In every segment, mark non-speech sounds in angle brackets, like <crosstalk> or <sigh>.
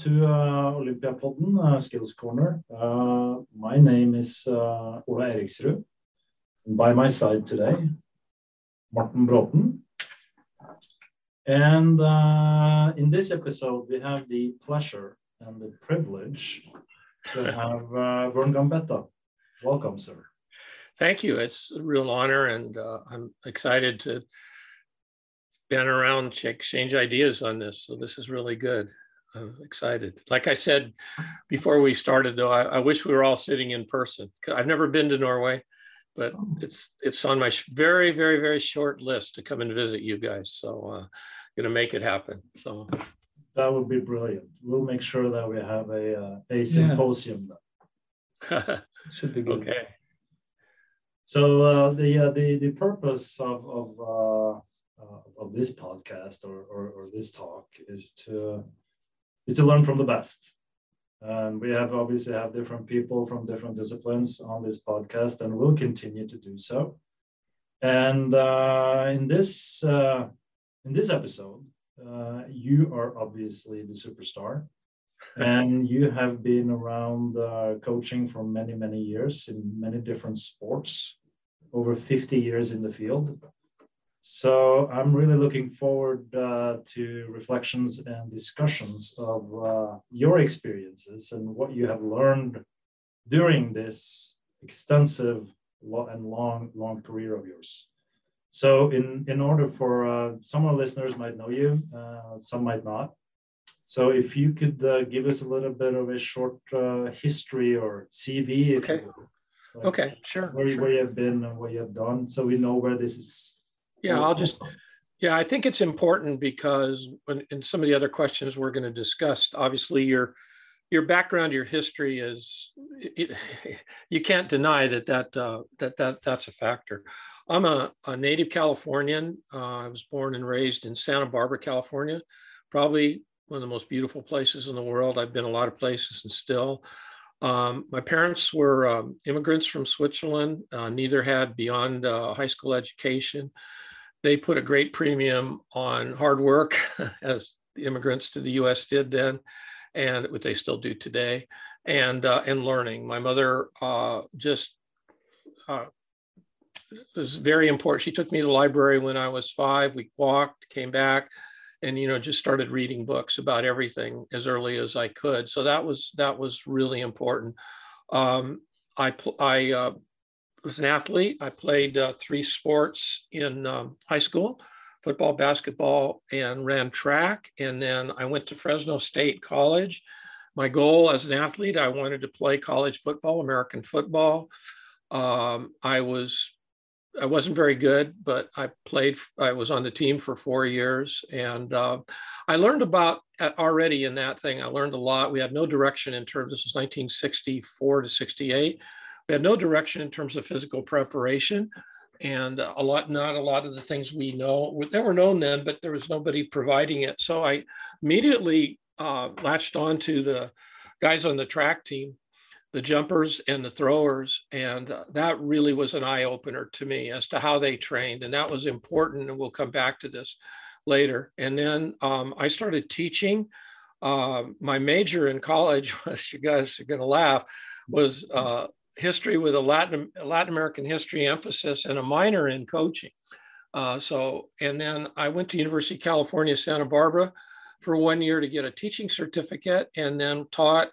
to uh, Olympiapodden, uh, Skills Corner. Uh, my name is uh, Ola Eriksrud. By my side today, Martin Bråten. And uh, in this episode, we have the pleasure and the privilege to have uh, Vern Gambetta. Welcome, sir. Thank you. It's a real honor, and uh, I'm excited to been around, exchange ideas on this. So this is really good. I'm excited. Like I said before we started, though, I, I wish we were all sitting in person. I've never been to Norway, but oh. it's it's on my very very very short list to come and visit you guys. So, uh, gonna make it happen. So that would be brilliant. We'll make sure that we have a uh, a symposium. <laughs> Should be good. Okay. So uh, the uh, the the purpose of of uh, uh, of this podcast or, or, or this talk is to is to learn from the best. And we have obviously have different people from different disciplines on this podcast, and we'll continue to do so. And uh, in this uh, in this episode, uh, you are obviously the superstar, <laughs> and you have been around uh, coaching for many many years in many different sports, over fifty years in the field. So I'm really looking forward uh, to reflections and discussions of uh, your experiences and what you have learned during this extensive and long, long career of yours. So in, in order for uh, some of our listeners might know you, uh, some might not. So if you could uh, give us a little bit of a short uh, history or CV. Okay. Like okay, sure. Where, sure. where you have been and what you have done, so we know where this is yeah, I'll just, yeah, I think it's important because when, in some of the other questions we're going to discuss, obviously your your background, your history is it, <laughs> you can't deny that that uh, that that that's a factor. I'm a, a native Californian. Uh, I was born and raised in Santa Barbara, California, probably one of the most beautiful places in the world. I've been a lot of places and still. Um, my parents were um, immigrants from Switzerland. Uh, neither had beyond uh, high school education they put a great premium on hard work, <laughs> as the immigrants to the U.S. did then, and what they still do today, and uh, and learning. My mother uh, just uh, was very important. She took me to the library when I was five. We walked, came back, and you know just started reading books about everything as early as I could. So that was that was really important. Um, I I uh, was an athlete. I played uh, three sports in um, high school football, basketball, and ran track. And then I went to Fresno State College. My goal as an athlete, I wanted to play college football, American football. Um, I was I wasn't very good, but I played. I was on the team for four years, and uh, I learned about uh, already in that thing. I learned a lot. We had no direction in terms. This was 1964 to 68 we had no direction in terms of physical preparation and a lot not a lot of the things we know they were known then but there was nobody providing it. So i immediately uh, latched on to the guys on the track team the jumpers and the throwers and uh, that really was an eye-opener to me as to how they trained and that was important and we'll come back to this later. And then um, i started teaching uh, my major in college was <laughs> you guys are going to laugh was uh, history with a Latin, Latin American history emphasis and a minor in coaching. Uh, so, and then I went to University of California, Santa Barbara for one year to get a teaching certificate and then taught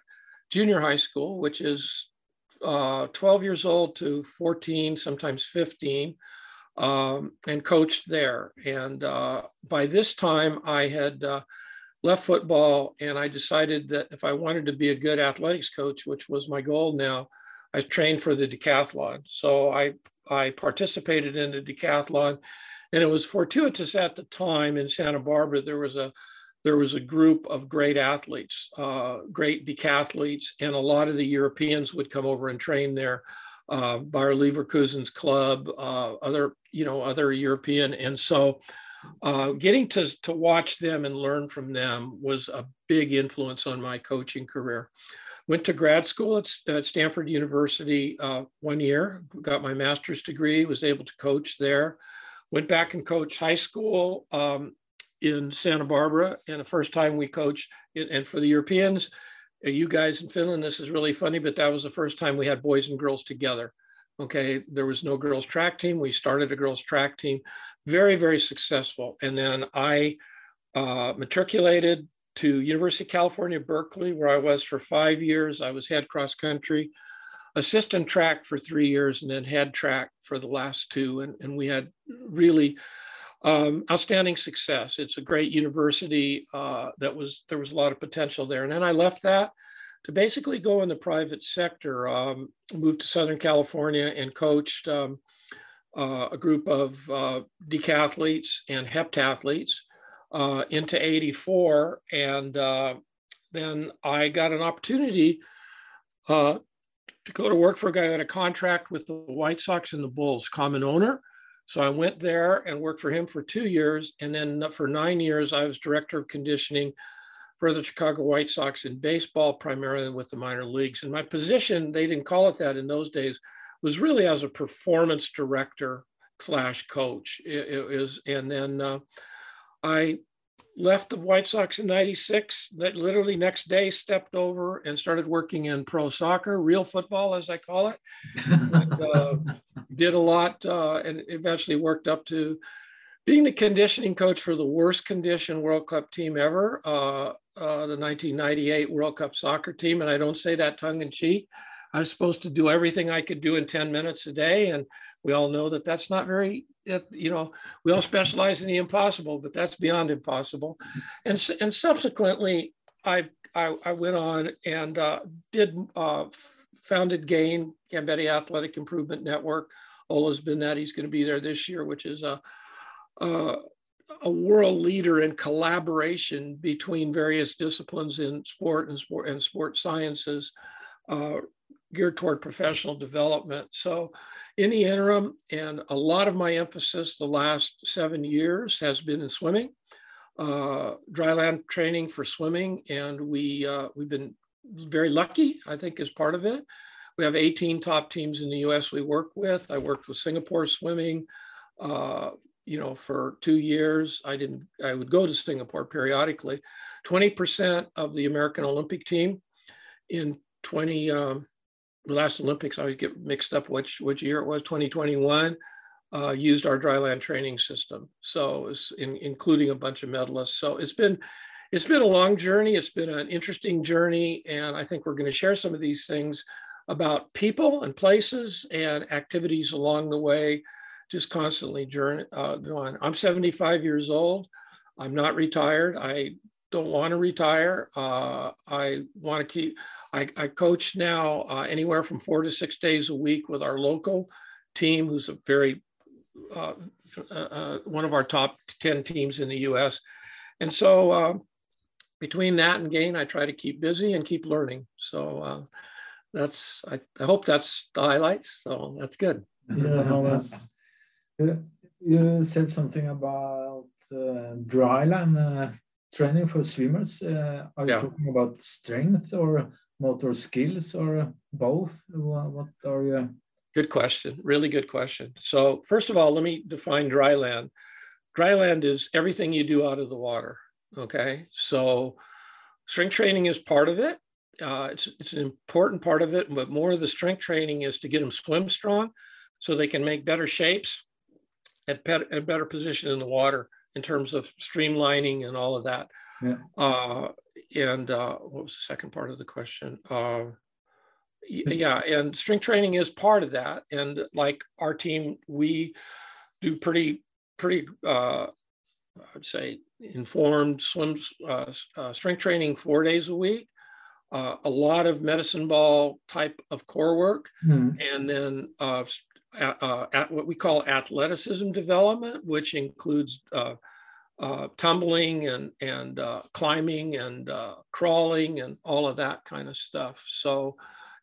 junior high school, which is uh, 12 years old to 14, sometimes 15, um, and coached there. And uh, by this time, I had uh, left football and I decided that if I wanted to be a good athletics coach, which was my goal now, I trained for the decathlon. So I, I participated in the decathlon and it was fortuitous at the time in Santa Barbara, there was a, there was a group of great athletes, uh, great decathletes, and a lot of the Europeans would come over and train there. Uh, Bayer Leverkusen's club, uh, other you know other European, and so uh, getting to to watch them and learn from them was a big influence on my coaching career. Went to grad school at, at Stanford University uh, one year, got my master's degree, was able to coach there. Went back and coached high school um, in Santa Barbara. And the first time we coached and for the Europeans, you guys in Finland, this is really funny, but that was the first time we had boys and girls together. Okay, there was no girls track team. We started a girls track team, very very successful. And then I uh, matriculated to University of California, Berkeley, where I was for five years. I was head cross country, assistant track for three years, and then head track for the last two. And, and we had really um, outstanding success. It's a great university uh, that was there was a lot of potential there. And then I left that to basically go in the private sector. Um, moved to Southern California and coached um, uh, a group of uh, decathletes and heptathletes uh, into 84. And uh, then I got an opportunity uh, to go to work for a guy who had a contract with the White Sox and the Bulls, common owner. So I went there and worked for him for two years. And then for nine years, I was director of conditioning for the Chicago White Sox in baseball, primarily with the minor leagues. And my position, they didn't call it that in those days, was really as a performance director slash coach. It, it was, and then uh, I left the White Sox in 96. That literally next day stepped over and started working in pro soccer, real football, as I call it. and, uh, <laughs> did a lot uh, and eventually worked up to being the conditioning coach for the worst condition World Cup team ever, uh, uh the 1998 World Cup soccer team. And I don't say that tongue in cheek. I was supposed to do everything I could do in 10 minutes a day. And we all know that that's not very, you know, we all specialize in the impossible, but that's beyond impossible. And, and subsequently, I've, I, I went on and uh, did uh, founded GAIN, Gambetta Athletic Improvement Network. Ola's been that he's going to be there this year, which is a, a, a world leader in collaboration between various disciplines in sport and sport and sport sciences. Uh, geared toward professional development. So, in the interim, and a lot of my emphasis the last seven years has been in swimming, uh, dryland training for swimming, and we uh, we've been very lucky, I think, as part of it. We have 18 top teams in the U.S. we work with. I worked with Singapore Swimming, uh, you know, for two years. I didn't. I would go to Singapore periodically. 20% of the American Olympic team in 20. Um, last Olympics, I always get mixed up which which year it was, 2021, uh, used our dryland training system. So in, including a bunch of medalists. So it's been it's been a long journey. It's been an interesting journey, and I think we're going to share some of these things about people and places and activities along the way. Just constantly journey uh, going. I'm 75 years old. I'm not retired. I don't want to retire. Uh, I want to keep. I, I coach now uh, anywhere from four to six days a week with our local team, who's a very uh, uh, uh one of our top 10 teams in the US. And so uh, between that and GAIN, I try to keep busy and keep learning. So uh, that's, I, I, hope that's the highlights. So that's good. Yeah, no, that's, you said something about dryland training for swimmers. are you yeah. talking about strength or motor skills or both? What are you? Good question. Really good question. So, first of all, let me define dry land. Dry land is everything you do out of the water. Okay. So, strength training is part of it. Uh, it's, it's an important part of it, but more of the strength training is to get them swim strong so they can make better shapes at, at better position in the water in terms of streamlining and all of that. Yeah. Uh, and uh, what was the second part of the question? Uh, yeah, and strength training is part of that. And like our team, we do pretty, pretty, uh, I'd say, informed swims, uh, uh, strength training four days a week. Uh, a lot of medicine ball type of core work, mm. and then uh, at, uh, at what we call athleticism development, which includes uh, tumbling and and uh, climbing and uh, crawling and all of that kind of stuff. So,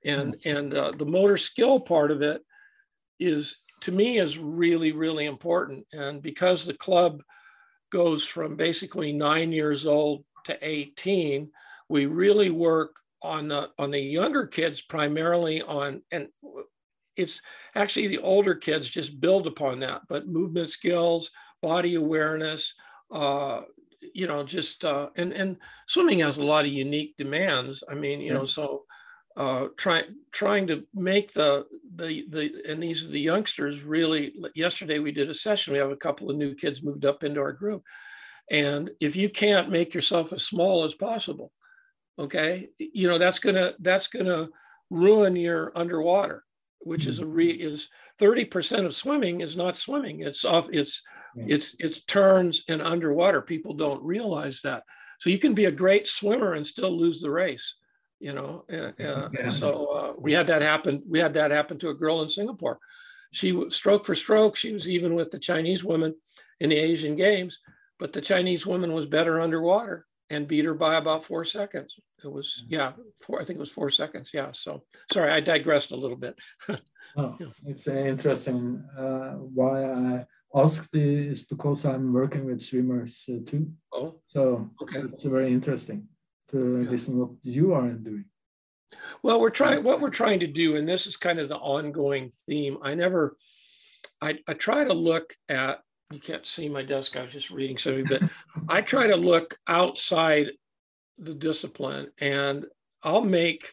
and mm. and uh, the motor skill part of it is to me is really really important. And because the club goes from basically nine years old to 18, we really work on the on the younger kids primarily on and it's actually the older kids just build upon that but movement skills body awareness uh, you know, just uh, and and swimming has a lot of unique demands. I mean, you yeah. know, so uh, trying trying to make the the the and these are the youngsters really. Yesterday we did a session. We have a couple of new kids moved up into our group, and if you can't make yourself as small as possible, okay, you know that's gonna that's gonna ruin your underwater, which mm-hmm. is a re is 30% of swimming is not swimming. It's off, it's it's it's turns and underwater. People don't realize that. So you can be a great swimmer and still lose the race. You know, uh, yeah. so uh, we had that happen. We had that happen to a girl in Singapore. She stroke for stroke. She was even with the Chinese woman in the Asian Games, but the Chinese woman was better underwater and beat her by about four seconds. It was yeah, four. I think it was four seconds. Yeah. So sorry, I digressed a little bit. <laughs> oh, it's interesting. Uh, why I asked is because I'm working with swimmers uh, too. Oh, so okay. it's very interesting to yeah. listen what you are doing. Well, we're trying what we're trying to do, and this is kind of the ongoing theme. I never, I, I try to look at. You can't see my desk. I was just reading something, but <laughs> I try to look outside the discipline, and I'll make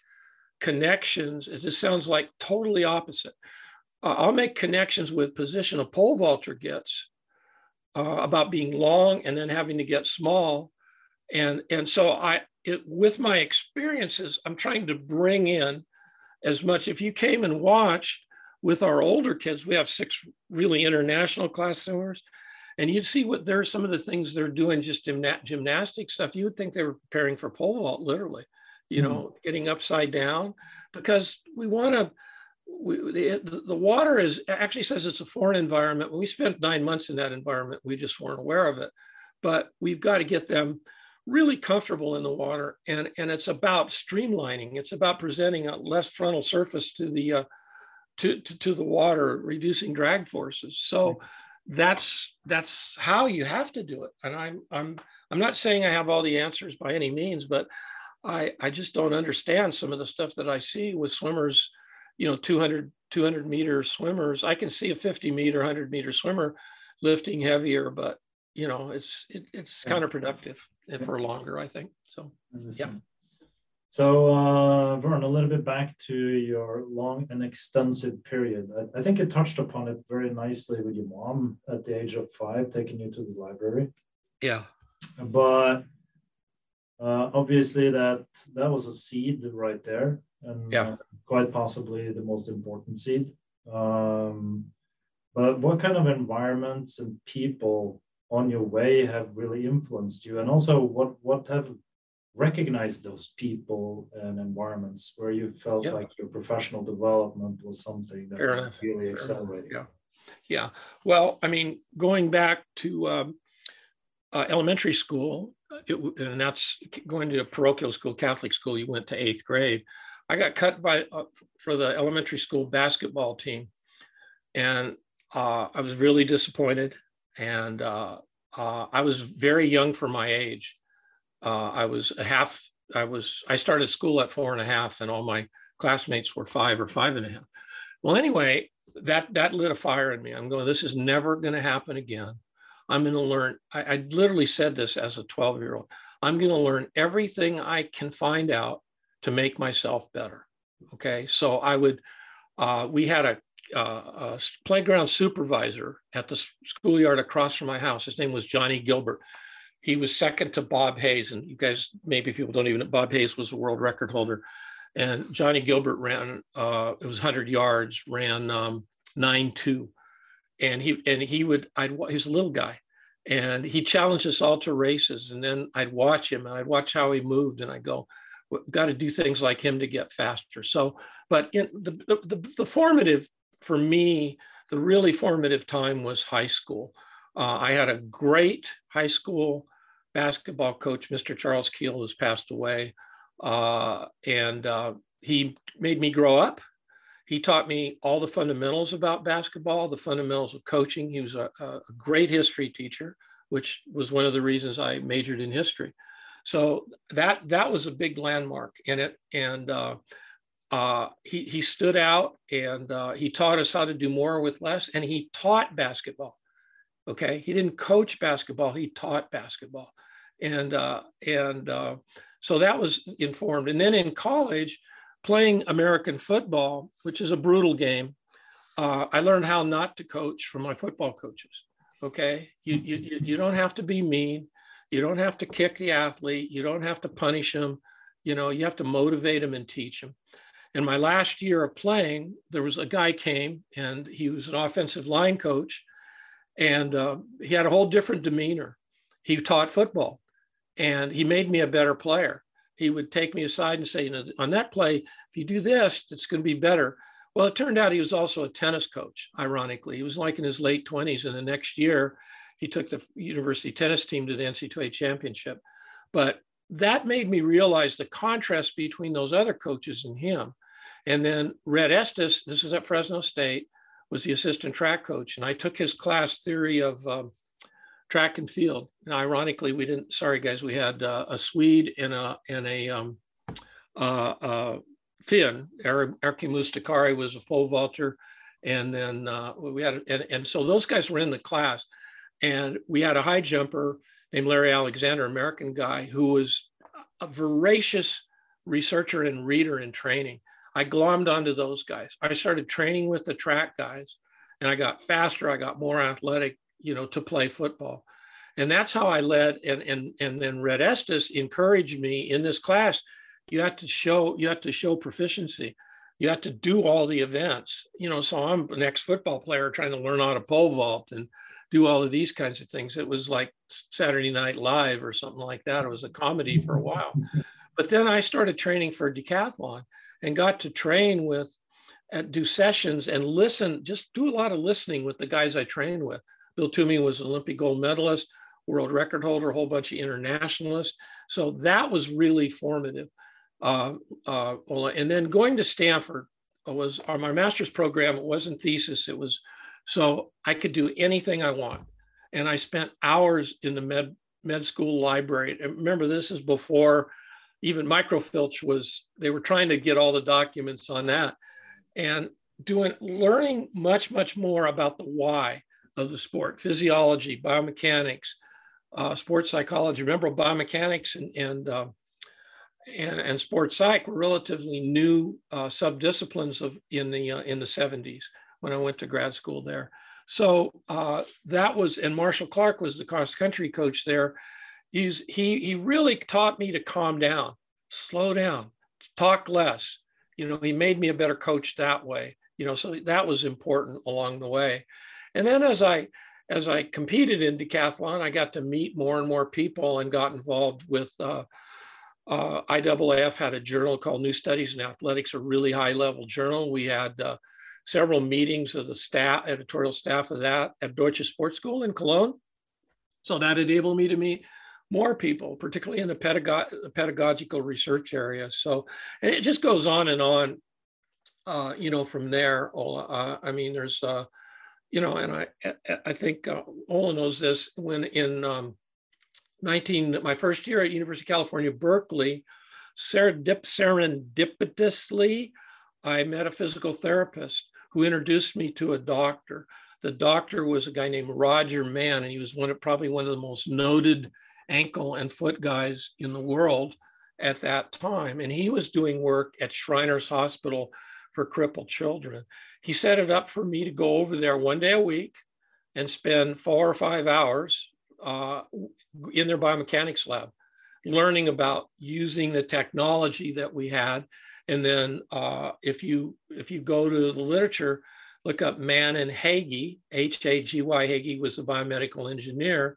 connections. As this sounds like totally opposite uh, I'll make connections with position a pole vaulter gets uh, about being long and then having to get small. And, and so I, it, with my experiences, I'm trying to bring in as much. If you came and watched with our older kids, we have six really international class swimmers, and you'd see what there are some of the things they're doing just gymna- gymnastic stuff. You would think they were preparing for pole vault, literally, you mm-hmm. know, getting upside down, because we want to we, the, the water is actually says it's a foreign environment. When we spent nine months in that environment, we just weren't aware of it. But we've got to get them really comfortable in the water, and and it's about streamlining. It's about presenting a less frontal surface to the uh, to, to, to the water, reducing drag forces. So that's that's how you have to do it. And I'm I'm I'm not saying I have all the answers by any means, but I I just don't understand some of the stuff that I see with swimmers you know 200 200 meter swimmers i can see a 50 meter 100 meter swimmer lifting heavier but you know it's it, it's counterproductive yeah. for longer i think so yeah. So uh Vern, a little bit back to your long and extensive period. I, I think you touched upon it very nicely with your mom at the age of five taking you to the library. Yeah. But uh, obviously that that was a seed right there and yeah. Uh, quite possibly the most important seed. Um, but what kind of environments and people on your way have really influenced you, and also what what have recognized those people and environments where you felt yeah. like your professional development was something that Fair was enough. really Fair accelerating? Yeah, yeah. Well, I mean, going back to um, uh, elementary school, it, and that's going to a parochial school, Catholic school. You went to eighth grade. I got cut by uh, for the elementary school basketball team, and uh, I was really disappointed. And uh, uh I was very young for my age. Uh, I was a half. I was. I started school at four and a half, and all my classmates were five or five and a half. Well, anyway, that that lit a fire in me. I'm going. This is never going to happen again. I'm going to learn. I, I literally said this as a 12 year old. I'm going to learn everything I can find out to make myself better. Okay, so I would, uh, we had a, uh, a, playground supervisor at the schoolyard across from my house. His name was Johnny Gilbert. He was second to Bob Hayes, and you guys maybe people don't even know Bob Hayes was a world record holder, and Johnny Gilbert ran uh, it was 100 yards, ran um, nine two, and he and he would I'd he was a little guy, and he challenged us all to races, and then I'd watch him and I'd watch how he moved, and I go, We've got to do things like him to get faster. So, but in the, the, the formative for me, the really formative time was high school. Uh, I had a great high school basketball coach, Mr. Charles Keel, who's passed away. Uh, and uh, he made me grow up. He taught me all the fundamentals about basketball, the fundamentals of coaching. He was a, a great history teacher, which was one of the reasons I majored in history. So that that was a big landmark in it, and uh, uh, he he stood out and uh, he taught us how to do more with less, and he taught basketball. Okay, he didn't coach basketball; he taught basketball, And, uh, and uh, so that was informed. And then in college, playing American football, which is a brutal game, uh, I learned how not to coach from my football coaches. Okay. You, you, you don't have to be mean. You don't have to kick the athlete. You don't have to punish him. You know, you have to motivate him and teach him. In my last year of playing, there was a guy came and he was an offensive line coach and uh, he had a whole different demeanor. He taught football and he made me a better player. He would take me aside and say, you know, on that play, if you do this, it's going to be better. Well, it turned out he was also a tennis coach, ironically. He was like in his late 20s. And the next year, he took the university tennis team to the NCAA championship. But that made me realize the contrast between those other coaches and him. And then Red Estes, this is at Fresno State, was the assistant track coach. And I took his class theory of um, track and field. And ironically, we didn't, sorry guys, we had uh, a Swede and a, and a um, uh, uh, Finn. Erkki Mustakari was a pole vaulter. And then uh, we had, and, and so those guys were in the class. And we had a high jumper named Larry Alexander, American guy, who was a voracious researcher and reader in training. I glommed onto those guys. I started training with the track guys and I got faster, I got more athletic, you know, to play football. And that's how I led. And and and then Red Estes encouraged me in this class. You have to show you have to show proficiency. You have to do all the events. You know, so I'm an ex-football player trying to learn how to pole vault and do all of these kinds of things. It was like Saturday Night Live or something like that. It was a comedy for a while. But then I started training for decathlon and got to train with, do sessions and listen, just do a lot of listening with the guys I trained with. Bill Toomey was an Olympic gold medalist, world record holder, a whole bunch of internationalists. So that was really formative. Uh, uh, and then going to Stanford was on my master's program. It wasn't thesis. It was so I could do anything I want. And I spent hours in the med med school library. And remember, this is before even microfiche was. They were trying to get all the documents on that, and doing learning much much more about the why of the sport, physiology, biomechanics, uh, sports psychology. Remember, biomechanics and and uh, and, and, sports psych were relatively new uh, subdisciplines of in the uh, in the 70s when I went to grad school there. So uh, that was, and Marshall Clark was the cross country coach there. He's, he, he really taught me to calm down, slow down, talk less. You know, he made me a better coach that way. You know, so that was important along the way. And then as I, as I competed in decathlon, I got to meet more and more people and got involved with uh, uh, IAAF had a journal called New Studies in Athletics, a really high level journal. We had uh, several meetings of the staff, editorial staff of that at Deutsche Sports School in Cologne. So that enabled me to meet more people, particularly in the pedagog- pedagogical research area. So it just goes on and on, uh, you know, from there. Uh, I mean, there's, uh, you know, and I, I think uh, Ola knows this when in um, 19, my first year at University of California, Berkeley, serendipitously, I met a physical therapist who introduced me to a doctor. The doctor was a guy named Roger Mann, and he was one of probably one of the most noted ankle and foot guys in the world at that time. And he was doing work at Shriners Hospital for crippled children. He set it up for me to go over there one day a week and spend four or five hours uh, in their biomechanics lab, learning about using the technology that we had and then uh, if you if you go to the literature, look up Mann and Hagy, H-A-G-Y. Hagy was a biomedical engineer,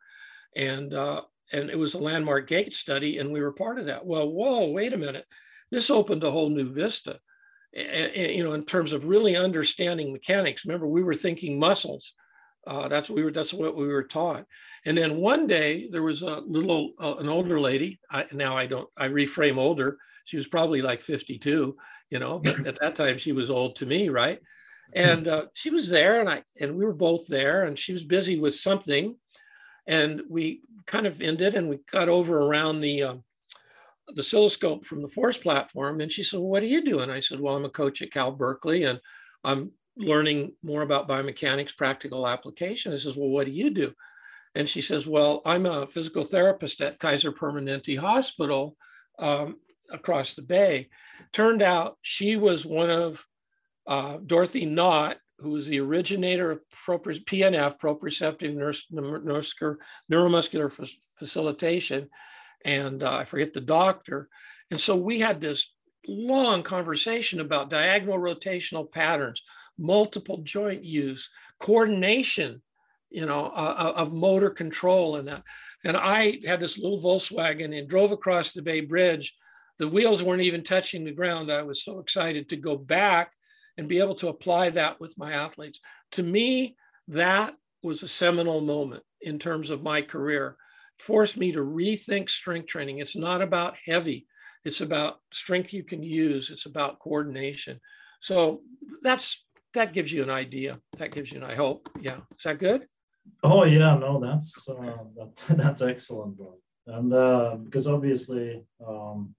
and uh, and it was a landmark gait study, and we were part of that. Well, whoa, wait a minute, this opened a whole new vista. you know, in terms of really understanding mechanics. Remember, we were thinking muscles. Uh, that's what we were. That's what we were taught. And then one day there was a little, uh, an older lady. I, now I don't. I reframe older. She was probably like 52, you know, but <laughs> at that time she was old to me, right? And uh, she was there, and I and we were both there, and she was busy with something, and we kind of ended, and we got over around the uh, the oscilloscope from the force platform, and she said, well, "What are you doing?" I said, "Well, I'm a coach at Cal Berkeley, and I'm learning more about biomechanics practical application." I says, "Well, what do you do?" And she says, Well, I'm a physical therapist at Kaiser Permanente Hospital um, across the bay. Turned out she was one of uh, Dorothy Knott, who was the originator of PNF, proprioceptive neuromuscular facilitation. And uh, I forget the doctor. And so we had this long conversation about diagonal rotational patterns, multiple joint use, coordination, you know, uh, uh, of motor control and that. And I had this little Volkswagen and drove across the Bay Bridge. The wheels weren't even touching the ground. I was so excited to go back and be able to apply that with my athletes. To me, that was a seminal moment in terms of my career. Forced me to rethink strength training. It's not about heavy, it's about strength you can use, it's about coordination. So that's that gives you an idea. That gives you an I hope. Yeah. Is that good? Oh yeah, no, that's uh, that, <laughs> that's excellent, bro. And uh, because obviously, um,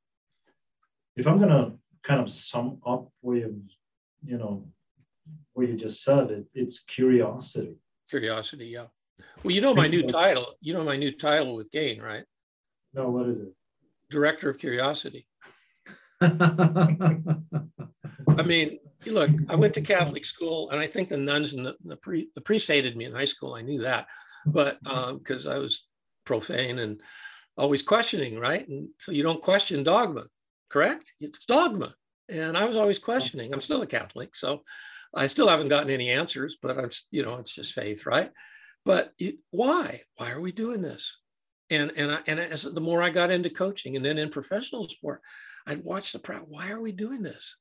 if I'm gonna kind of sum up with you know what you just said, it, it's curiosity. Curiosity, yeah. Well, you know my new title. You know my new title with Gain, right? No, what is it? Director of Curiosity. <laughs> I mean, look, I went to <laughs> Catholic school, and I think the nuns and the, the, pre, the priest hated me in high school. I knew that, but because um, I was profane and always questioning, right? And so you don't question dogma, correct? It's dogma, and I was always questioning. I'm still a Catholic, so I still haven't gotten any answers, but I'm, you know, it's just faith, right? But it, why? Why are we doing this? And and I, and as the more I got into coaching, and then in professional sport, I'd watch the crowd. Why are we doing this?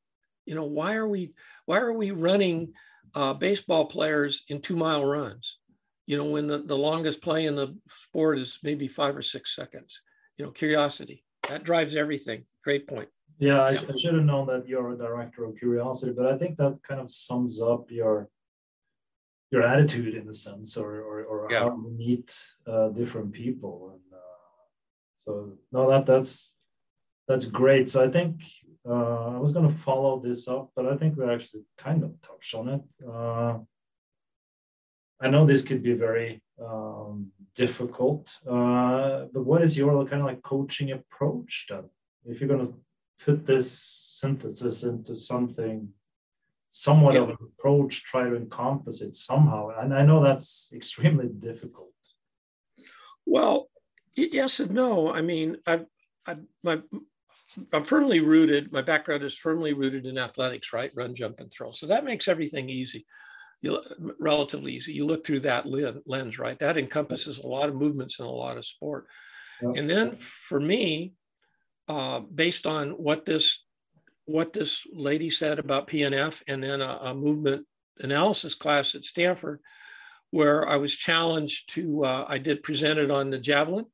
You know, why are we why are we running uh, baseball players in two mile runs? You know, when the, the longest play in the sport is maybe five or six seconds. You know, curiosity that drives everything. Great point. Yeah, I, yeah. I should have known that you're a director of curiosity, but I think that kind of sums up your your attitude in a sense, or or, or yeah. how you meet uh, different people. And uh, so no, that that's that's great. So I think uh, I was going to follow this up, but I think we actually kind of touched on it. Uh, I know this could be very um, difficult, uh, but what is your kind of like coaching approach then? If you're going to put this synthesis into something somewhat yeah. of an approach, try to encompass it somehow, and I know that's extremely difficult. Well, yes and no. I mean, I, I my I'm firmly rooted, my background is firmly rooted in athletics, right? Run, jump, and throw. So that makes everything easy, you, relatively easy. You look through that lens, right? That encompasses a lot of movements and a lot of sport. And then for me, uh, based on what this what this lady said about PNF, and then a, a movement analysis class at Stanford, where I was challenged to, uh, I did present it on the javelin,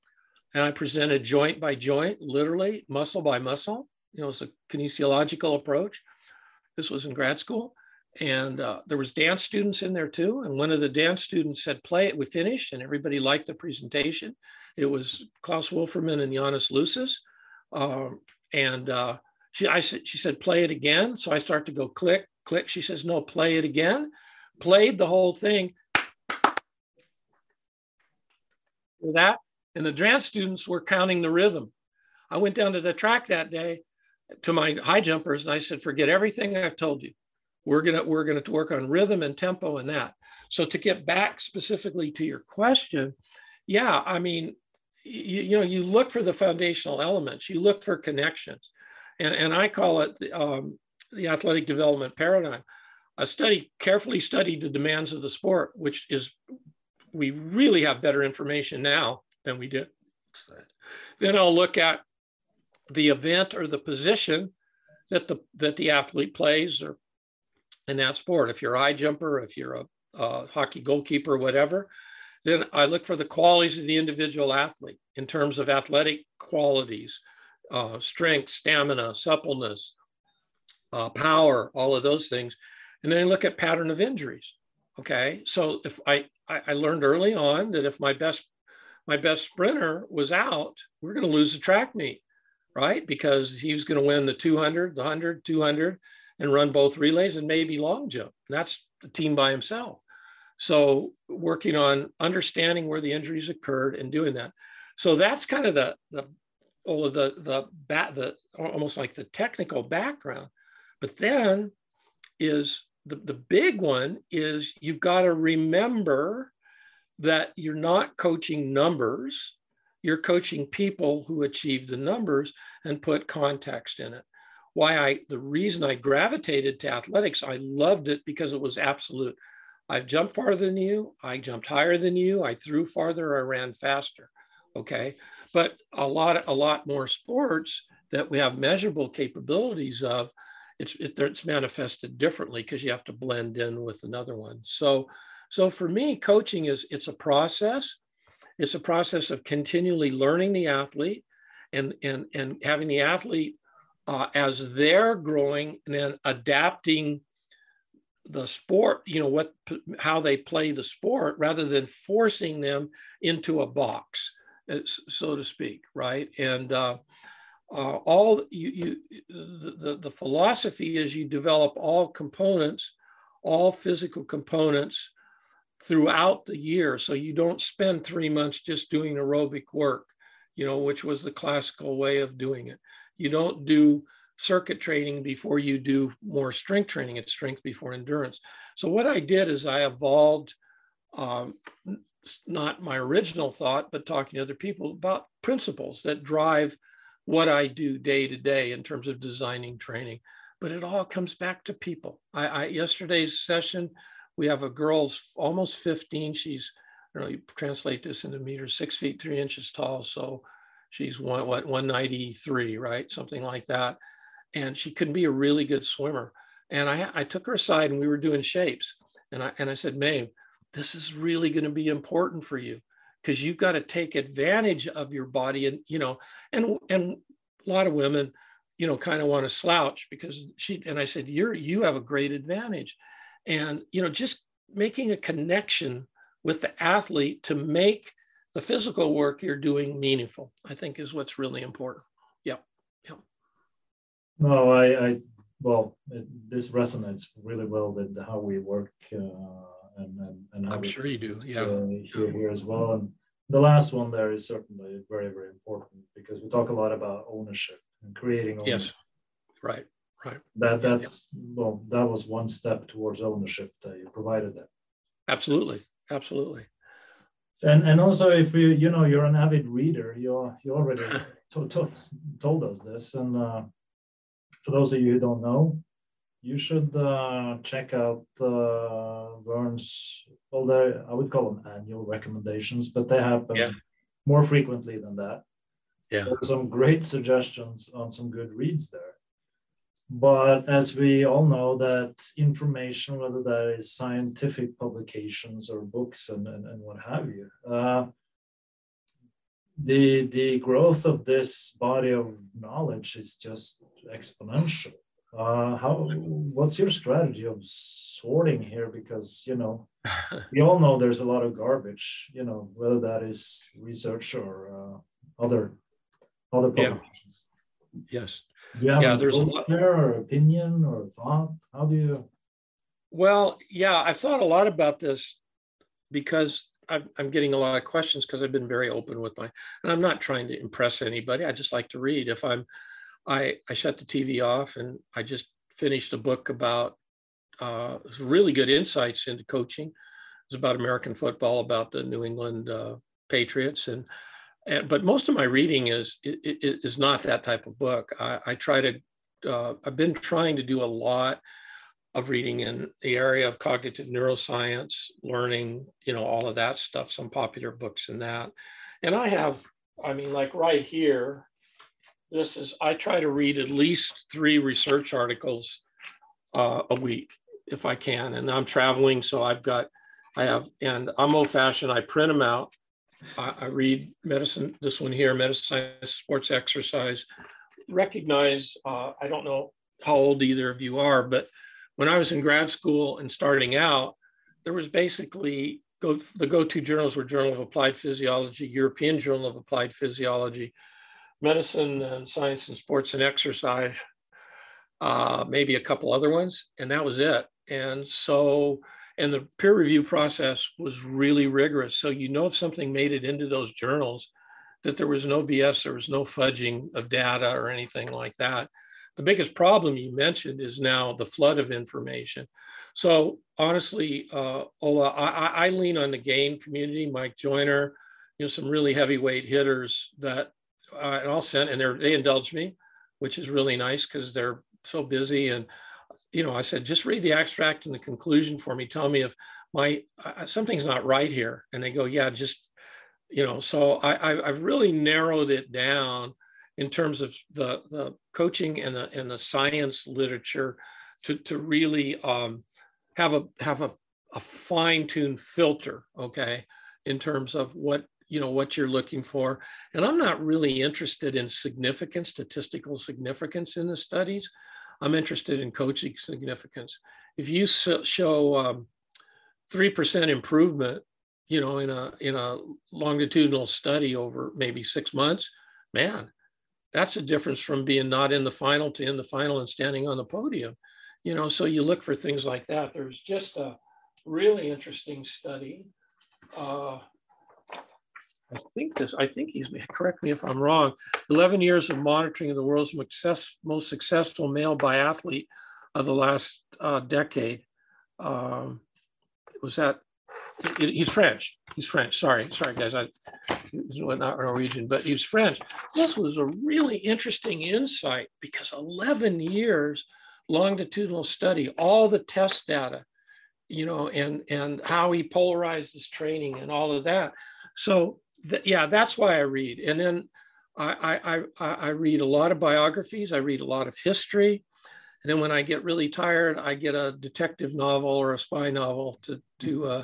and I presented joint by joint, literally muscle by muscle. You know, it's a kinesiological approach. This was in grad school. And uh, there was dance students in there too. And one of the dance students said, play it. We finished and everybody liked the presentation. It was Klaus Wolfermann and Janis Lusis. Um, and uh, she, I said, she said, play it again. So I start to go click, click. She says, no, play it again. Played the whole thing. That, and the dance students were counting the rhythm. I went down to the track that day to my high jumpers and I said, forget everything I've told you. We're gonna we're gonna work on rhythm and tempo and that. So to get back specifically to your question, yeah, I mean, you, you know, you look for the foundational elements, you look for connections, and and I call it the, um, the athletic development paradigm. I study carefully studied the demands of the sport, which is we really have better information now than we did. Then I'll look at the event or the position that the that the athlete plays or in that sport. If you're a high jumper, if you're a, a hockey goalkeeper, whatever, then I look for the qualities of the individual athlete in terms of athletic qualities, uh, strength, stamina, suppleness, uh, power, all of those things. And then I look at pattern of injuries. Okay. So if I, I learned early on that if my best my best sprinter was out, we're going to lose the track meet, right? Because he was going to win the 200, the 100, 200, and run both relays and maybe long jump. And that's the team by himself. So working on understanding where the injuries occurred and doing that. So that's kind of the the all of the the bat the almost like the technical background. But then is the, the big one is you've got to remember that you're not coaching numbers, you're coaching people who achieve the numbers and put context in it. Why I, the reason I gravitated to athletics, I loved it because it was absolute. I jumped farther than you, I jumped higher than you, I threw farther, I ran faster. Okay. But a lot, a lot more sports that we have measurable capabilities of, it's, it, it's manifested differently because you have to blend in with another one. So, so for me, coaching is it's a process. It's a process of continually learning the athlete and, and, and having the athlete uh, as they're growing and then adapting the sport, you know, what how they play the sport rather than forcing them into a box, uh, so to speak, right? And uh, uh, all you, you the, the philosophy is you develop all components, all physical components throughout the year. So you don't spend three months just doing aerobic work, you know, which was the classical way of doing it. You don't do circuit training before you do more strength training. It's strength before endurance. So what I did is I evolved, um, not my original thought, but talking to other people about principles that drive what I do day to day in terms of designing training. But it all comes back to people. I, I yesterday's session, we have a girl's almost 15. She's, I don't know, you translate this into meters, six feet, three inches tall. So she's one, what, 193, right? Something like that. And she couldn't be a really good swimmer. And I, I took her aside and we were doing shapes. And I, and I said, Maeve, this is really going to be important for you because you've got to take advantage of your body and you know and and a lot of women you know kind of want to slouch because she and i said you're you have a great advantage and you know just making a connection with the athlete to make the physical work you're doing meaningful i think is what's really important yeah yeah no i i well it, this resonates really well with how we work uh, and and, and I'm sure you do. Yeah, uh, here, here as well. And the last one there is certainly very very important because we talk a lot about ownership and creating ownership. Yes, right, right. That that's yeah. well, that was one step towards ownership that you provided that. Absolutely, absolutely. And and also if you you know you're an avid reader, you're you already <laughs> to, to, told us this. And uh, for those of you who don't know, you should uh, check out uh, Vern's, although I would call them annual recommendations, but they happen yeah. more frequently than that. Yeah. There are some great suggestions on some good reads there. But as we all know, that information, whether that is scientific publications or books and, and, and what have you, uh, the the growth of this body of knowledge is just exponential. Uh, how what's your strategy of sorting here? Because you know <laughs> we all know there's a lot of garbage you know whether that is research or uh, other other publications. Yeah. yes yeah there's a lot there or opinion or thought how do you well yeah i've thought a lot about this because I'm, I'm getting a lot of questions because I've been very open with my, and I'm not trying to impress anybody. I just like to read. If I'm I, I shut the TV off and I just finished a book about uh, really good insights into coaching. It was about American football, about the New England uh, Patriots, and, and but most of my reading is is not that type of book. I, I try to uh, I've been trying to do a lot of reading in the area of cognitive neuroscience, learning, you know, all of that stuff. Some popular books in that, and I have, I mean, like right here, this is I try to read at least three research articles uh, a week if I can, and I'm traveling, so I've got I have and I'm old fashioned. I print them out. I, I read medicine. This one here, medicine, sports, exercise. Recognize. Uh, I don't know how old either of you are, but when I was in grad school and starting out, there was basically go the go-to journals were Journal of Applied Physiology, European Journal of Applied Physiology, medicine and science and sports and exercise, uh, maybe a couple other ones, and that was it. And so, and the peer review process was really rigorous. So you know if something made it into those journals, that there was no BS, there was no fudging of data or anything like that. The biggest problem you mentioned is now the flood of information. So honestly, uh, Ola, I, I lean on the GAIN community, Mike Joyner, you know, some really heavyweight hitters that, uh, and I'll send, and they they indulge me, which is really nice because they're so busy. And, you know, I said, just read the abstract and the conclusion for me. Tell me if my, uh, something's not right here. And they go, yeah, just, you know, so I, I, I've really narrowed it down in terms of the, the coaching and the, and the science literature to, to really um, have a, have a, a fine-tuned filter, okay, in terms of what you know what you're looking for and i'm not really interested in significant statistical significance in the studies i'm interested in coaching significance. If you show um, 3% improvement you know in a in a longitudinal study over maybe six months man that's a difference from being not in the final to in the final and standing on the podium. You know so you look for things like that. There's just a really interesting study uh, I think this, I think he's, <laughs> correct me if I'm wrong, 11 years of monitoring of the world's most successful male biathlete of the last uh, decade. Um, was that, it, he's French, he's French, sorry, sorry guys, I, he's not Norwegian, but he's French. This was a really interesting insight because 11 years longitudinal study, all the test data, you know, and, and how he polarized his training and all of that. So th- yeah, that's why I read. And then I, I, I, I read a lot of biographies. I read a lot of history. And then when I get really tired, I get a detective novel or a spy novel to to uh,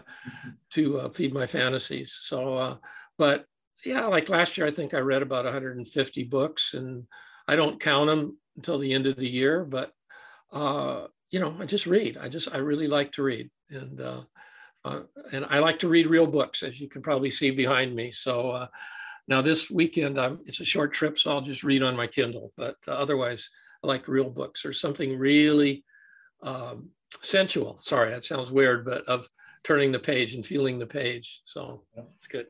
to uh, feed my fantasies. So, uh, but yeah, like last year, I think I read about 150 books, and I don't count them until the end of the year. But uh, you know, I just read. I just I really like to read, and uh, and I like to read real books, as you can probably see behind me. So uh, now this weekend, I'm, it's a short trip, so I'll just read on my Kindle. But uh, otherwise, I like real books or something really um, sensual. Sorry, that sounds weird, but of turning the page and feeling the page. So yeah. it's good.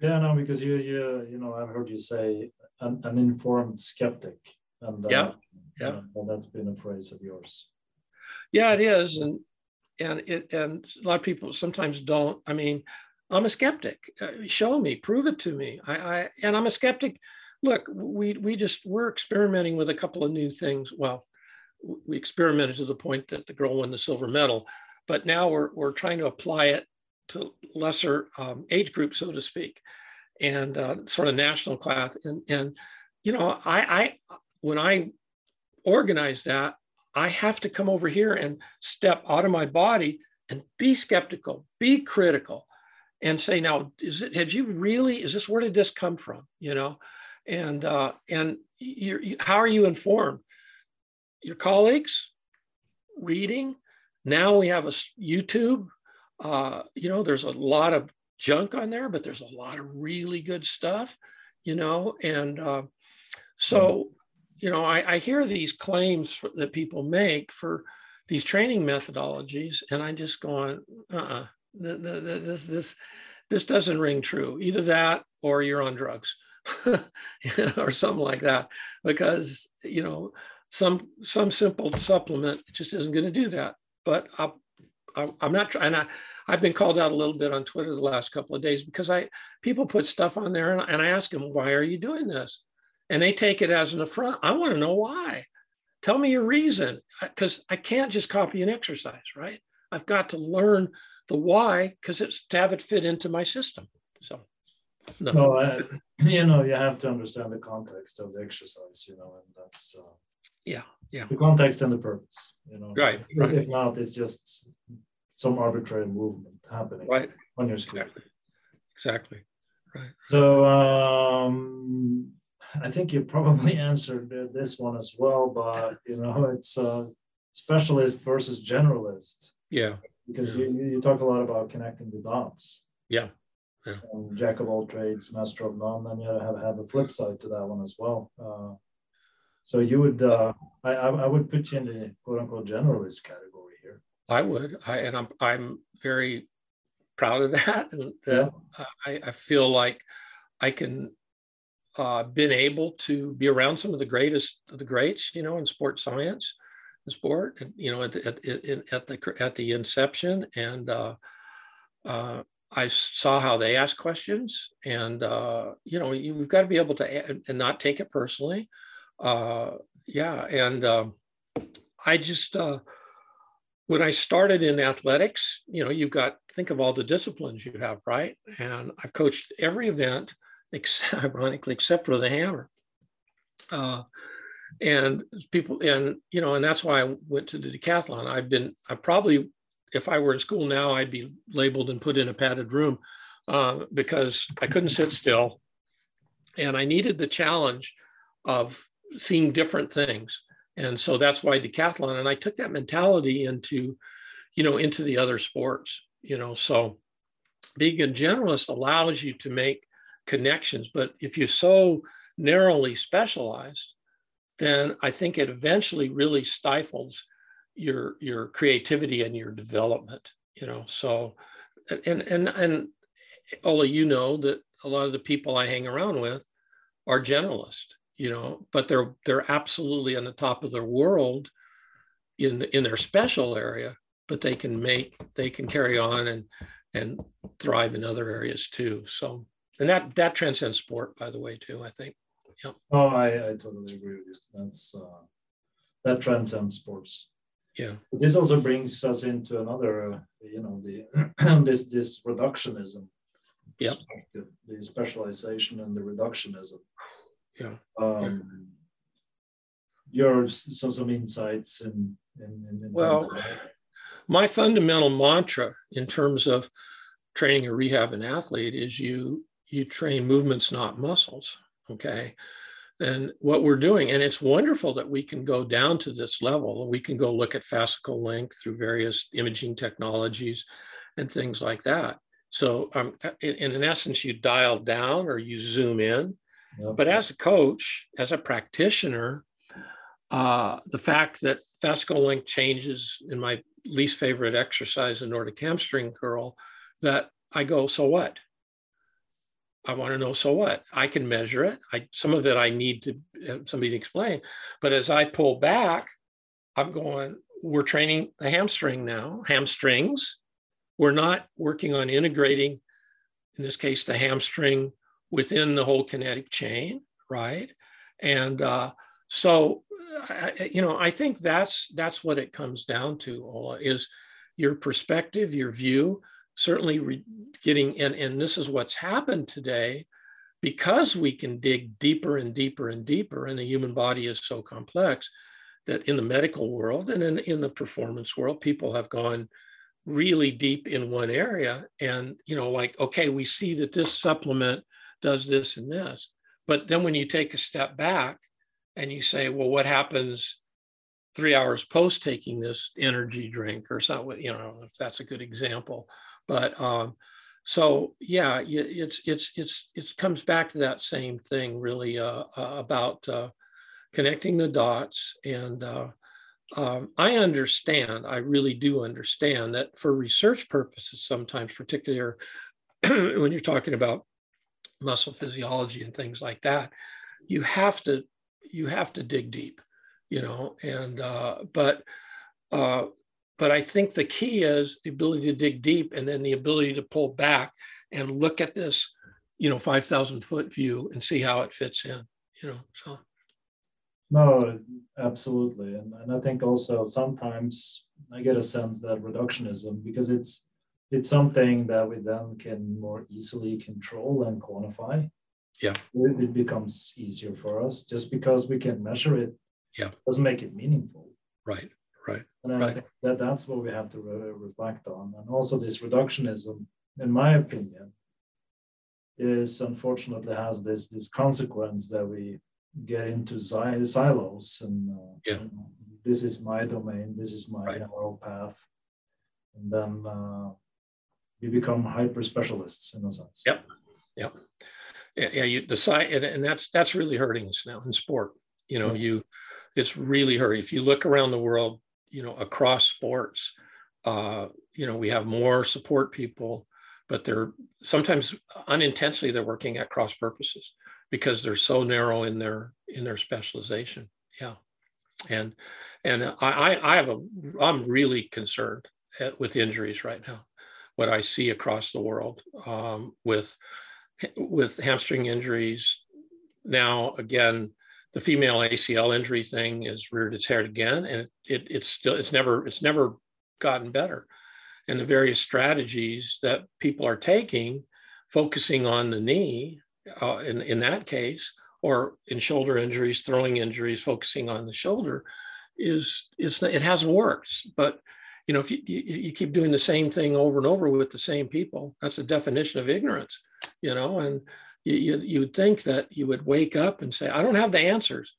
Yeah, no, because you, you, you know, I've heard you say an, an informed skeptic, and uh, yeah, yeah, well, that's been a phrase of yours. Yeah, it is, and and it and a lot of people sometimes don't i mean i'm a skeptic. Uh, show me prove it to me. I, I and i'm a skeptic. Look we we just we're experimenting with a couple of new things. Well we experimented to the point that the girl won the silver medal but now we're, we're trying to apply it to lesser um, age groups so to speak and uh, sort of national class. And and you know i i when i organized that I have to come over here and step out of my body and be skeptical, be critical, and say, now, is it, had you really, is this, where did this come from? You know, and, uh, and you're, you, how are you informed? Your colleagues, reading. Now we have a YouTube. Uh, you know, there's a lot of junk on there, but there's a lot of really good stuff, you know, and uh, so you know, I, I hear these claims for, that people make for these training methodologies, and I just go on, uh-uh, this, this, this doesn't ring true. Either that or you're on drugs <laughs> or something like that, because, you know, some, some simple supplement just isn't going to do that. But i am not trying. I, I've been called out a little bit on Twitter the last couple of days because I people put stuff on there and, and I ask them, why are you doing this? And they take it as an affront. I want to know why. Tell me your reason, because I can't just copy an exercise, right? I've got to learn the why because it's to have it fit into my system. So, no, no uh, <clears throat> you know, you have to understand the context of the exercise, you know, and that's uh, yeah, yeah, the context and the purpose, you know. Right, right. If not, it's just some arbitrary movement happening right on your screen. Exactly. exactly. Right. So, um, I think you probably <laughs> answered this one as well, but you know, it's uh, specialist versus generalist. Yeah. Because you, you talk a lot about connecting the dots. Yeah. yeah. jack of all trades, master of none, and you have have a flip side to that one as well. Uh, so you would, uh, I, I would put you in the quote unquote generalist category here. I would. I and I'm I'm very proud of that, and that yeah. I, I feel like I can uh, been able to be around some of the greatest of the greats, you know, in sports science, in sport, and, you know, at, at, at the at the inception, and uh, uh, I saw how they ask questions, and uh, you know, you've got to be able to and not take it personally. Uh, yeah, and um, I just when I started in athletics, you know, you've got think of all the disciplines you have, right? And I've coached every event, except, <laughs> ironically, except for the hammer. Uh, and people, and you know, and that's why I went to the decathlon. I've been, I probably, if I were in school now, I'd be labeled and put in a padded room uh, because I couldn't sit still, and I needed the challenge of seeing different things and so that's why decathlon and i took that mentality into you know into the other sports you know so being a generalist allows you to make connections but if you're so narrowly specialized then i think it eventually really stifles your your creativity and your development you know so and and and Ola, you know that a lot of the people I hang around with are generalists you know, but they're they're absolutely on the top of their world in in their special area, but they can make they can carry on and and thrive in other areas too. So and that that transcends sport, by the way, too. I think. Yeah. Oh, I, I totally agree with you. That's uh, that transcends sports. Yeah. But this also brings us into another, uh, you know, the <clears throat> this this reductionism yeah. the specialization and the reductionism. Yeah. Um, your some some insights and in, in, in, well, my fundamental mantra in terms of training a rehab an athlete is you you train movements, not muscles. Okay. And what we're doing, and it's wonderful that we can go down to this level we can go look at fascicle length through various imaging technologies and things like that. So, um, in, in essence, you dial down or you zoom in but as a coach, as a practitioner, uh, the fact that fascicle length changes in my least favorite exercise, the Nordic hamstring curl, that I go, so what? I want to know, so what? I can measure it. I some of it I need to have somebody to explain. But as I pull back, I'm going, we're training the hamstring now, hamstrings. We're not working on integrating, in this case, the hamstring within the whole kinetic chain, right? And uh, so, I, you know, I think that's that's what it comes down to. Ola is your perspective, your view. Certainly, re- getting and and this is what's happened today, because we can dig deeper and deeper and deeper, and the human body is so complex that in the medical world and in, in the performance world, people have gone really deep in one area and you know like okay we see that this supplement does this and this. But then when you take a step back and you say, well, what happens three hours post taking this energy drink or something, you know, if that's a good example. But um, so yeah, it's it's it's it comes back to that same thing really uh, uh, about uh, connecting the dots and uh, um, I understand, I really do understand that for research purposes, sometimes, particularly <clears throat> when you're talking about muscle physiology and things like that you have to you have to dig deep you know and uh, but uh, but i think the key is the ability to dig deep and then the ability to pull back and look at this you know 5000 foot view and see how it fits in you know so no absolutely and, and i think also sometimes i get a sense that reductionism because it's it's something that we then can more easily control and quantify. Yeah. It, becomes easier for us just because we can measure it. Yeah. Doesn't make it meaningful. Right. Right. And I right. think that that's what we have to re- reflect on. And also this reductionism, in my opinion, is unfortunately has this this consequence that we get into silos and uh, yeah. You know, this is my domain, this is my right. narrow path, and then uh, you become hyper specialists in a sense. Yep. Yep. Yeah, yeah you decide and, and that's that's really hurting us now in sport. You know, you it's really hurting. If you look around the world, you know, across sports, Uh, you know, we have more support people, but they're sometimes unintentionally they're working at cross purposes because they're so narrow in their in their specialization. Yeah, and and I I have a I'm really concerned at, with injuries right now. What I see across the world um, with with hamstring injuries now again the female ACL injury thing is reared its head again, and it, it, it's still it's never it's never gotten better. And the various strategies that people are taking, focusing on the knee, uh, in in that case, or in shoulder injuries, throwing injuries, focusing on the shoulder, is is it hasn't worked. But you know, if you, you, you keep doing the same thing over and over with the same people, that's a definition of ignorance. You know, and you, you, you would think that you would wake up and say, I don't have the answers,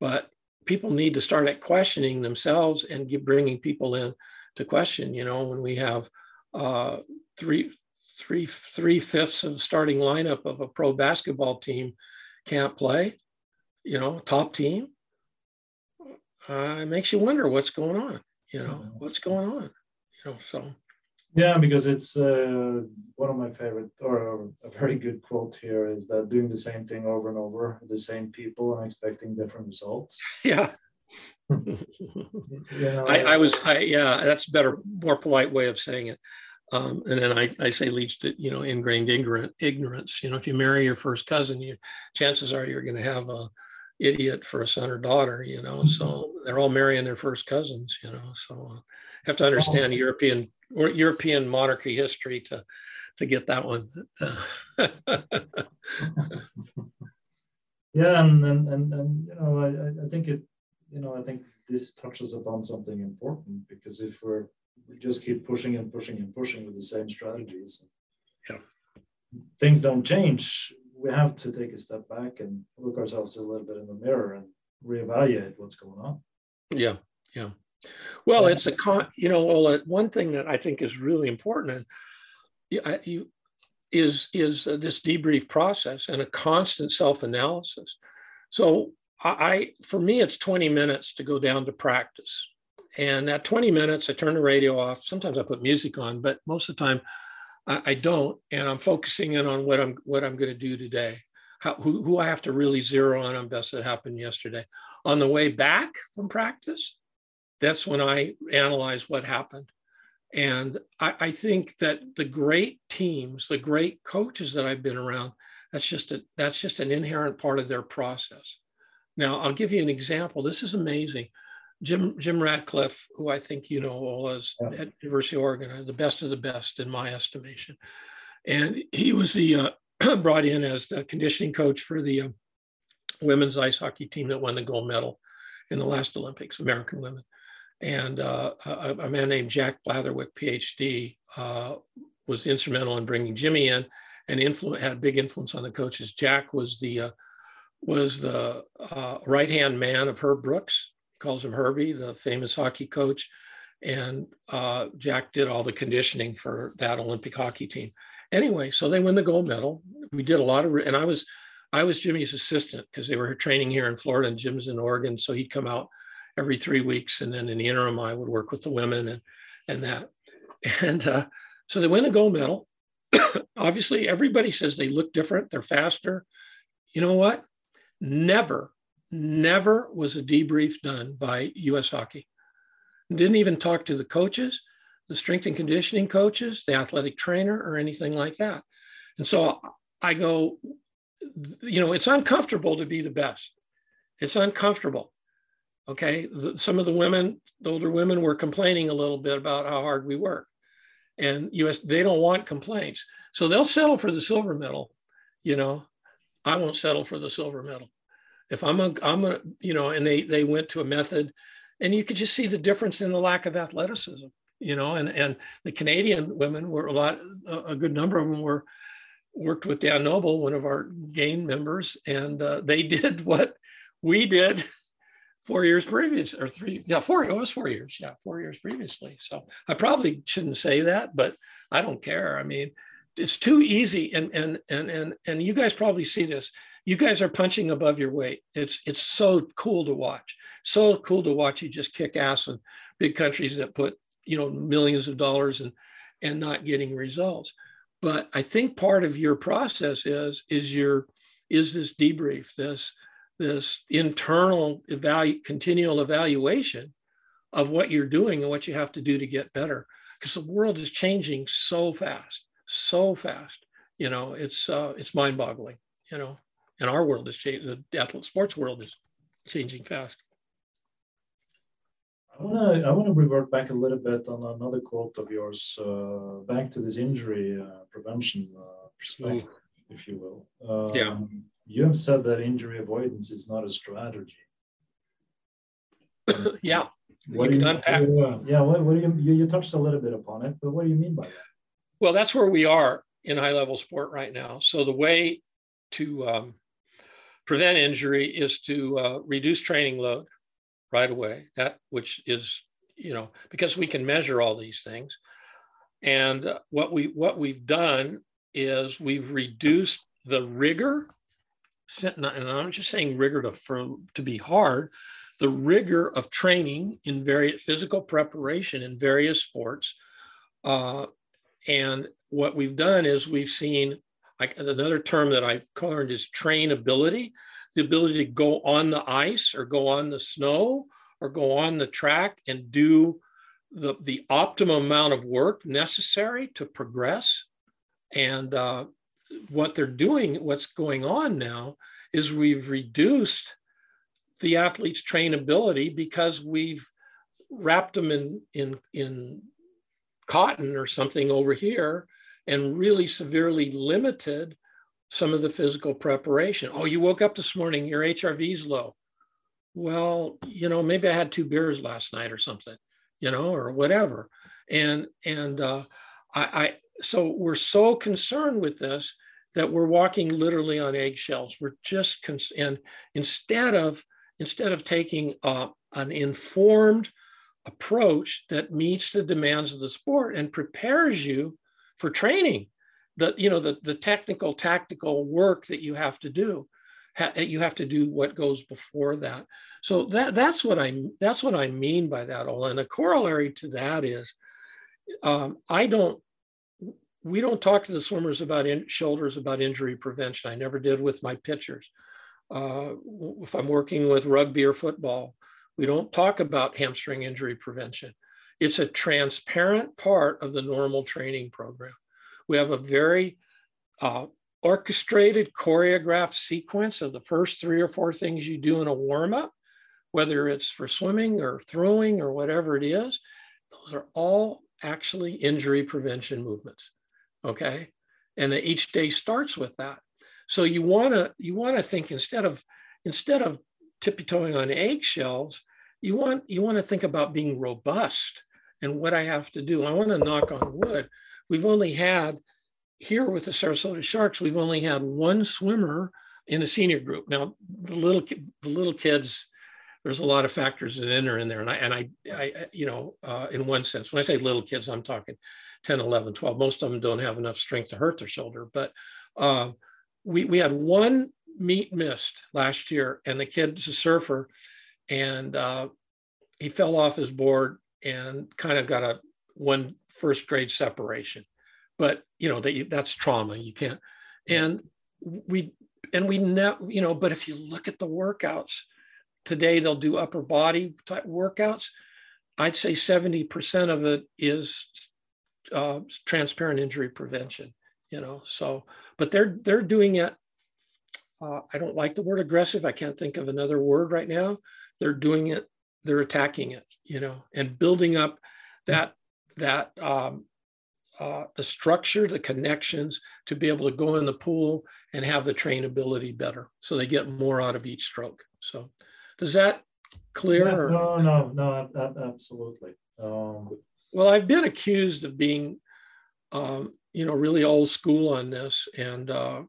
but people need to start at questioning themselves and get, bringing people in to question. You know, when we have uh, three, three, three fifths of the starting lineup of a pro basketball team can't play, you know, top team, uh, it makes you wonder what's going on. You know, what's going on. You know, so yeah, because it's uh, one of my favorite, or a very good quote here is that doing the same thing over and over, the same people, and expecting different results. <laughs> Yeah. you know, I, I, was, I, yeah, that's better, more polite way of saying it. Um, and then I, I say leads to, you know, ingrained ignorant, ignorance. You know, if you marry your first cousin, you chances are you're going to have a idiot for a son or daughter. You know, so mm-hmm. they're all marrying their first cousins. You know, so uh, have to understand European or European monarchy history to to get that one. <laughs> yeah, and, and and and you know, I I think it, you know, I think this touches upon something important because if we're we just keep pushing and pushing and pushing with the same strategies, yeah, things don't change. We have to take a step back and look ourselves a little bit in the mirror and reevaluate what's going on. Yeah, yeah. Well, it's a con, you know, well, one thing that I think is really important and you, is is uh, this debrief process and a constant self-analysis. So I, for me, it's 20 minutes to go down to practice. And at 20 minutes, I turn the radio off. Sometimes I put music on, but most of the time I, I don't. And I'm focusing in on what I'm what I'm going to do today. How, who, who I have to really zero on on best that happened yesterday. On the way back from practice, that's when I analyze what happened. And I, I, think that the great teams, the great coaches that I've been around, that's just a, that's just an inherent part of their process. Now I'll give you an example. This is amazing. Jim Jim Radcliffe, who I think you know all as yeah. at University of Oregon, the best of the best in my estimation, and he was the uh, <clears throat> brought in as the conditioning coach for the uh, women's ice hockey team that won the gold medal in the last Olympics, American women and uh, a, a, man named Jack Blatherwick, PhD, uh, was instrumental in bringing Jimmy in, and influ- had big influence on the coaches. Jack was the uh, was the uh, right hand man of Herb Brooks. He calls him Herbie, the famous hockey coach, and uh, Jack did all the conditioning for that Olympic hockey team. Anyway, so they win the gold medal. We did a lot of, and I was I was Jimmy's assistant because they were training here in Florida and Jim's in Oregon, so he'd come out every three weeks. And then in the interim, I would work with the women and, and that. <laughs> And uh, so they win a gold medal. <coughs> Obviously, everybody says they look different, they're faster. You know what? Never, never was a debrief done by US Hockey. Didn't even talk to the coaches, the strength and conditioning coaches, the athletic trainer, or anything like that. And so I go, you know, it's uncomfortable to be the best. It's uncomfortable. Okay, the, some of the women, the older women, were complaining a little bit about how hard we work, and U.S. they don't want complaints, so they'll settle for the silver medal. You know, I won't settle for the silver medal. If I'm a, I'm a, you know, and they they went to a method, and you could just see the difference in the lack of athleticism. You know, and and the Canadian women were a lot, a, good number of them were worked with Dan Noble, one of our GAIN members, and uh, they <laughs> did what we did four years previous or three yeah four it was four years yeah four years previously. So i probably shouldn't say that but i don't care. I mean it's too easy and and and and, and you guys probably see this. You guys are punching above your weight. It's it's so cool to watch so cool to watch you just kick ass in big countries that put you know millions of dollars and and not getting results. But i think part of your process is is your is this debrief this this internal evalu- continual evaluation of what you're doing and what you have to do to get better because the world is changing so fast so fast you know it's uh, it's mind boggling you know and our world is changing the athlete sports world is changing fast I want to I want to revert back a little bit on another quote of yours, uh, back to this injury uh, prevention uh, perspective, mm. if you will. Um, yeah. You have said that injury avoidance is not a strategy. <coughs> yeah. What you, you unpack. yeah. What, what do you, you you touched a little bit upon it, but what do you mean by that? Well, that's where we are in high level sport right now. So the way to um, prevent injury is to uh, reduce training load right away. That which is you know because we can measure all these things, and what we what we've done is we've reduced the rigor. And I'm just saying rigor to for, to be hard, the rigor of training in various physical preparation in various sports. Uh, and what we've done is we've seen like another term that I've coined is trainability the ability to go on the ice or go on the snow or go on the track and do the, the optimum amount of work necessary to progress. And uh, what they're doing, what's going on now, is we've reduced the athlete's trainability because we've wrapped them in, in, in cotton or something over here and really severely limited some of the physical preparation. Oh, you woke up this morning, your HRV's low. Well, you know, maybe I had two beers last night or something, you know, or whatever. And and uh, I, I so we're so concerned with this that we're walking literally on eggshells. We're just cons- and instead of instead of taking uh, an informed approach that meets the demands of the sport and prepares you for training the you know the the technical tactical work that you have to do you have to do what goes before that so that that's what i that's what i mean by that all and a corollary to that is um, i don't we don't talk to the swimmers about in, shoulders about injury prevention i never did with my pitchers uh, if i'm working with rugby or football we don't talk about hamstring injury prevention it's a transparent part of the normal training program we have a very uh, orchestrated, choreographed sequence of the first three or four things you do in a warm up, whether it's for swimming or throwing or whatever it is. Those are all actually injury prevention movements. Okay. And each day starts with that. So you want to you want to think instead of instead of tiptoeing on eggshells, you want you want to think about being robust and what I have to do. I want to knock on wood we've only had here with the Sarasota Sharks, we've only had one swimmer in a senior group. Now, the little the little kids, there's a lot of factors that enter in there, and I and I, I you know, uh, in one sense, when I say little kids, I'm talking 10, 11, 12. Most of them don't have enough strength to hurt their shoulder, but uh, we we had one meet missed last year, and the kid's a surfer, and uh, he fell off his board and kind of got a one first grade separation. But you know that that's trauma. You can't. And we and we know you know. But if you look at the workouts today, they'll do upper body type workouts. I'd say seventy percent of it is uh, transparent injury prevention. You know, so but they're they're doing it. Uh, I don't like the word aggressive. I can't think of another word right now. They're doing it. They're attacking it. You know, and building up that that um, uh, the structure, the connections to be able to go in the pool and have the trainability better. So they get more out of each stroke. So does that clear? Yeah, no, no, no, absolutely. Um, well, I've been accused of being, um, you know, really old school on this. And uh,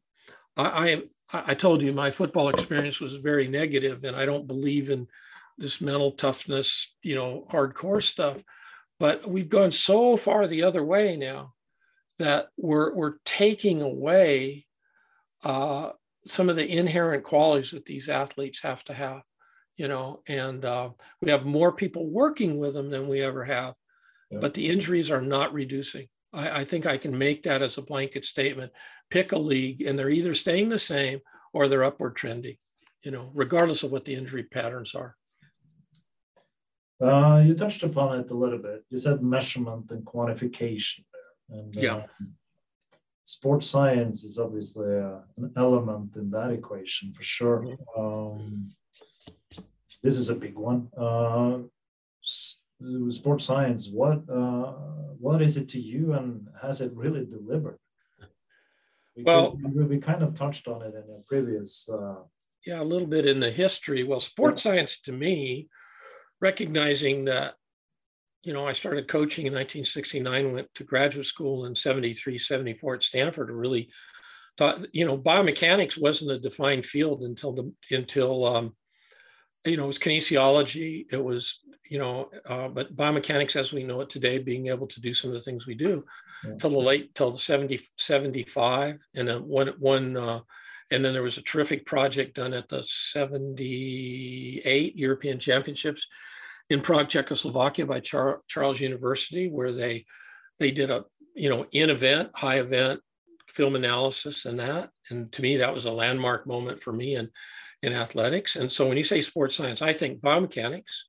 I, I, I told you my football experience was very negative and I don't believe in this mental toughness, you know, hardcore stuff. But we've gone so far the other way now that we're, we're taking away uh, some of the inherent qualities that these athletes have to have, you know, and uh, we have more people working with them than we ever have. Yeah. but the injuries are not reducing. I, I, think I can make that as a blanket statement. Pick a league, and they're either staying the same or they're upward trending. You know, regardless of what the injury patterns are. Uh, you touched upon it a little bit. You said measurement and quantification there. And, yeah. Uh, sports science is obviously uh, an element in that equation for sure. Mm-hmm. Um, this is a big one. Sports science, what uh, what is it to you, and has it really delivered? We well, could, we kind of touched on it in a previous. Uh, yeah, a little bit in the history. Well, sports yeah. science to me, recognizing that you know, I started coaching in 1969, went to graduate school in 73, 74 at Stanford, really thought, you know, biomechanics wasn't a defined field until the, until, um, you know, it was kinesiology. It was, you know, uh, but biomechanics as we know it today, being able to do some of the things we do yeah. till the late, till the 70, 75. And then one, one, uh, and then there was a terrific project done at the 78 European Championships in Prague, Czechoslovakia by Char- Charles University, where they they did a you know in event, high event film analysis and that. And to me, that was a landmark moment for me in in athletics. And so when you say sports science, I think biomechanics,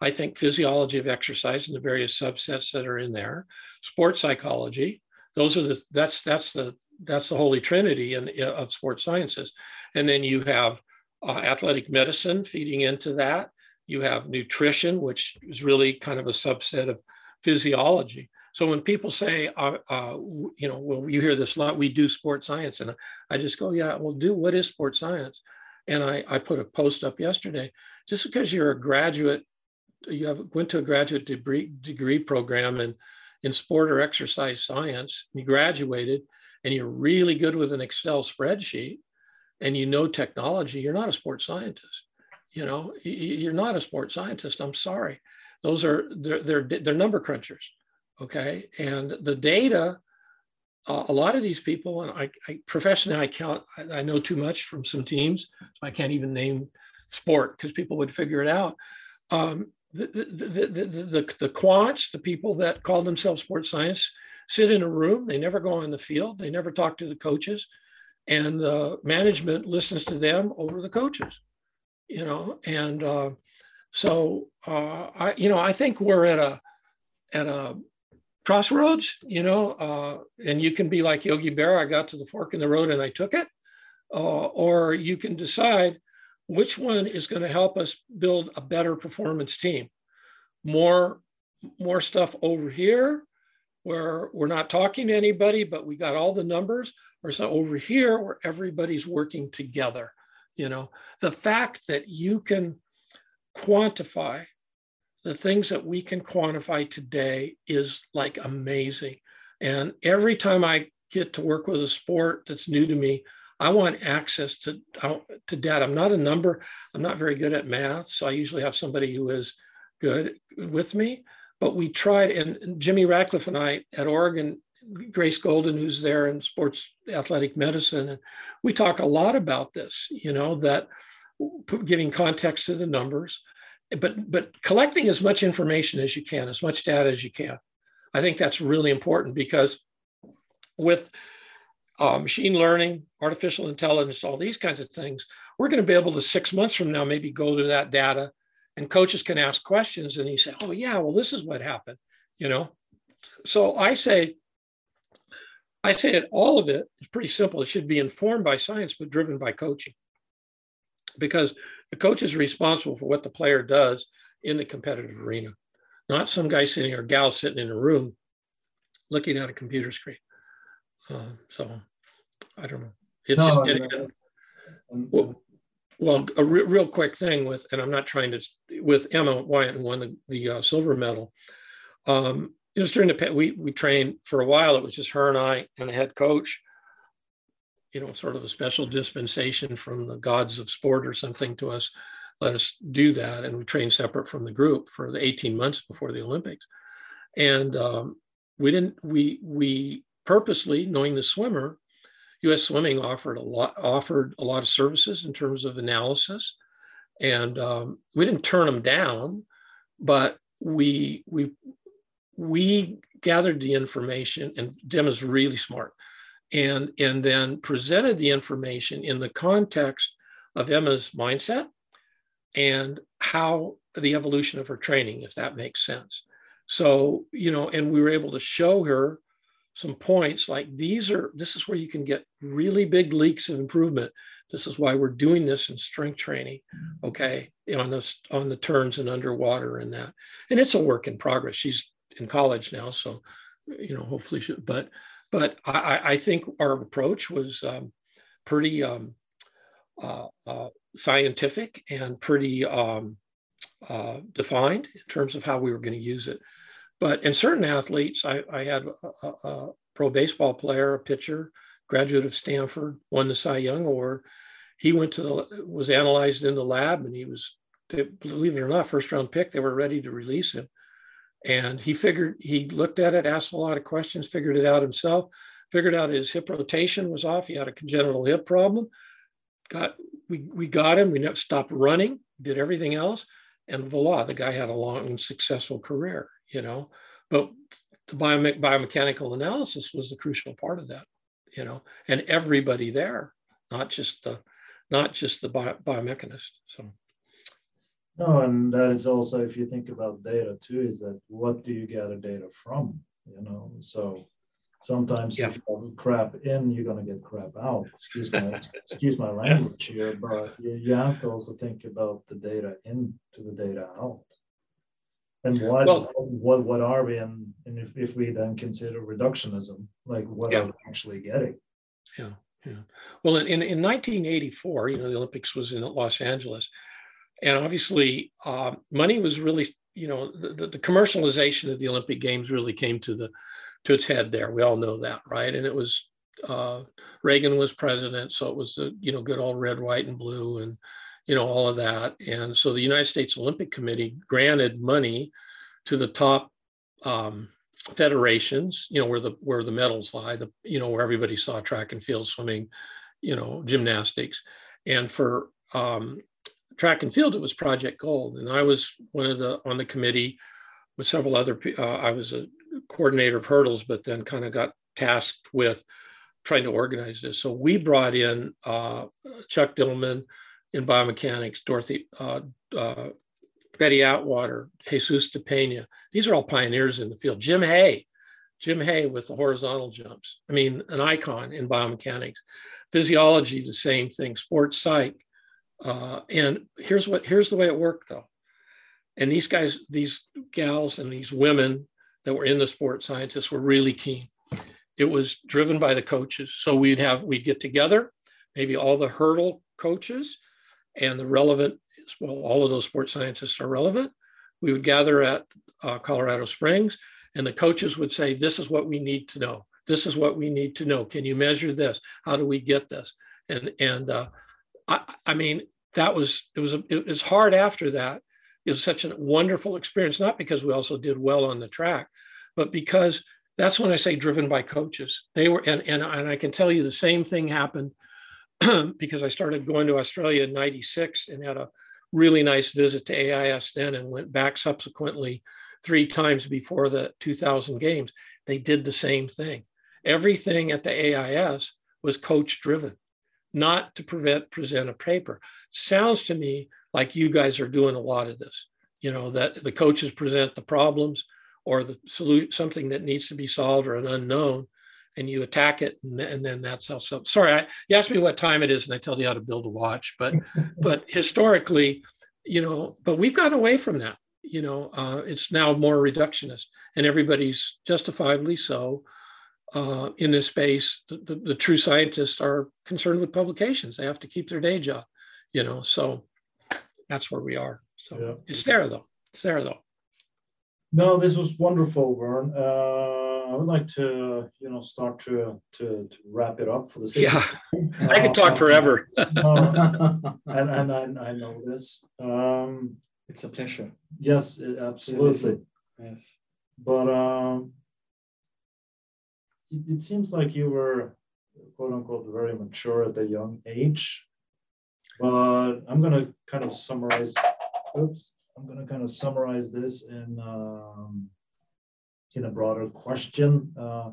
I think physiology of exercise and the various subsets that are in there, sports psychology. Those are the that's that's the that's the holy trinity in, of sports sciences. And then you have uh, athletic medicine feeding into that. You have nutrition, which is really kind of a subset of physiology. So when people say, uh, uh, you know, well, you hear this a lot, we do sports science. And I just go, yeah, well, do what is sports science? And I, I put a post up yesterday. Just because you're a graduate, you have went to a graduate degree, degree program in, in sport or exercise science, you graduated, and you're really good with an Excel spreadsheet and you know technology, you're not a sports scientist you know you're not a sports scientist i'm sorry those are they're they're, they're number crunchers okay and the data uh, a lot of these people and i, I professionally i count I, I, know too much from some teams so i can't even name sport because people would figure it out. Um, the, the, the, the, the, the quants the people that call themselves sports science sit in a room they never go on the field they never talk to the coaches and the management listens to them over the coaches you know, and uh, so uh, I, you know, I think we're at a at a crossroads, you know, uh, and you can be like Yogi Berra, I got to the fork in the road and I took it, uh, or you can decide which one is going to help us build a better performance team. More, more stuff over here where we're not talking to anybody, but we got all the numbers, or so over here where everybody's working together you know the fact that you can quantify the things that we can quantify today is like amazing. And every time i get to work with a sport that's new to me i want access to to data. I'm not a number i'm not very good at math so i usually have somebody who is good with me. But we tried and jimmy radcliffe and i at oregon Grace Golden, who's there in sports athletic medicine. And we talk a lot about this, you know, that getting context to the numbers, but but collecting as much information as you can, as much data as you can. I think that's really important because with uh, machine learning, artificial intelligence, all these kinds of things, we're going to be able to six months from now maybe go to that data, and coaches can ask questions, and you say, "Oh yeah, well this is what happened," you know. So I say I say that all of it is pretty simple. It should be informed by science, but driven by coaching. Because the coach is responsible for what the player does in the competitive arena, not some guy sitting or gal sitting in a room looking at a computer screen. Um, so I don't know. It's no, it, it, well, well, a re- real quick thing with, and I'm not trying to, with Emma Weyant, who won the, the uh, silver medal. Um, it was during the we we trained for a while. It was just her and I and the head coach. You know, sort of a special dispensation from the gods of sport or something to us, let us do that, and we trained separate from the group for the 18 months before the Olympics. And um, we didn't we we purposely knowing the swimmer, U.S. Swimming offered a lot offered a lot of services in terms of analysis, and um, we didn't turn them down, but we we we gathered the information, and Dim is really smart, and and then presented the information in the context of Emma's mindset and how the evolution of her training, if that makes sense. So, you know, and we were able to show her some points like these are, this is where you can get really big leaks of improvement. This is why we're doing this in strength training, okay, on the, on the turns and underwater and that. And it's a work in progress. She's in college now, so, you know, hopefully, she, but, but I, I think our approach was um, pretty um, uh, uh, scientific and pretty um, uh, defined in terms of how we were going to use it. But in certain athletes, I, I had a, a, pro baseball player, a pitcher, graduate of Stanford, won the Cy Young Award. He went to the was analyzed in the lab, and he was, believe it or not, first round pick. They were ready to release him, and he figured he looked at it, asked a lot of questions, figured it out himself, figured out his hip rotation was off. He had a congenital hip problem. Got we we got him. We stopped running. Did everything else and voila, the guy had a long and successful career, you know. But the biome- biomechanical analysis was the crucial part of that, you know, and everybody there, not just the not just the bio- biomechanist. So no, and that is also if you think about data too, is that what do you gather data from? You know, so sometimes yeah. if you crap in, you're gonna get crap out. Excuse my <laughs> excuse my language here, but you, you have to also think about the data in to the data out. And what well, what what are we and, and if, if we then consider reductionism, like what yeah. are we actually getting? Yeah, yeah. Well, in, in 1984, you know, the Olympics was in Los Angeles. And obviously, uh, money was really, you know, the, the commercialization of the Olympic Games really came to the to its head there. We all know that, right? And it was uh, Reagan was president, so it was the you know good old red, white, and blue, and you know all of that. And so the United States Olympic Committee granted money to the top um, federations, you know where the where the medals lie, the you know where everybody saw track and field, swimming, you know gymnastics, and for um, track and field it was Project Gold, and I was one of the on the committee with several other. Uh, I was a coordinator of hurdles, but then kind of got tasked with trying to organize this. So we brought in uh, Chuck Dillman in biomechanics, Dorothy, uh, uh, Betty Atwater, Jesus Dapena. These are all pioneers in the field. Jim Hay, Jim Hay with the horizontal jumps. I mean, an icon in biomechanics. Physiology, the same thing. Sports psych. Uh, and here's what here's the way it worked though. And these guys, these gals, and these women that were in the sport scientists were really keen. It was driven by the coaches. So we'd have, we'd get together, maybe all the hurdle coaches and the relevant, well, all of those sports scientists are relevant. We would gather at uh, Colorado Springs and the coaches would say, this is what we need to know. This is what we need to know. Can you measure this? How do we get this? And, and uh, I, I mean, that was, it was, a, it was hard after that it was such a wonderful experience, not because we also did well on the track, but because that's when I say driven by coaches. They were, and, and, and I can tell you the same thing happened <clears throat> because I started going to Australia in 96 and had a really nice visit to AIS then and went back subsequently three times before the 2000 games. They did the same thing. Everything at the AIS was coach driven, not to prevent present a paper. Sounds to me like you guys are doing a lot of this you know that the coaches present the problems or the solution something that needs to be solved or an unknown and you attack it and, and then that's how so sorry I, you asked me what time it is and i tell you how to build a watch but <laughs> but historically you know but we've gotten away from that you know uh, it's now more reductionist and everybody's justifiably so uh, in this space the, the, the true scientists are concerned with publications they have to keep their day job you know so that's where we are. So yeah. it's there though. It's there though. No, this was wonderful, Vern. Uh, I would like to, you know, start to to, to wrap it up for the sake. Yeah, uh, I could talk uh, forever. <laughs> and and I, I know this. Um, it's a pleasure. Yes, absolutely. Yes, but um, it, it seems like you were quote unquote very mature at a young age but I'm going to kind of summarize, oops, I'm going to kind of summarize this in, um, in a broader question. Uh,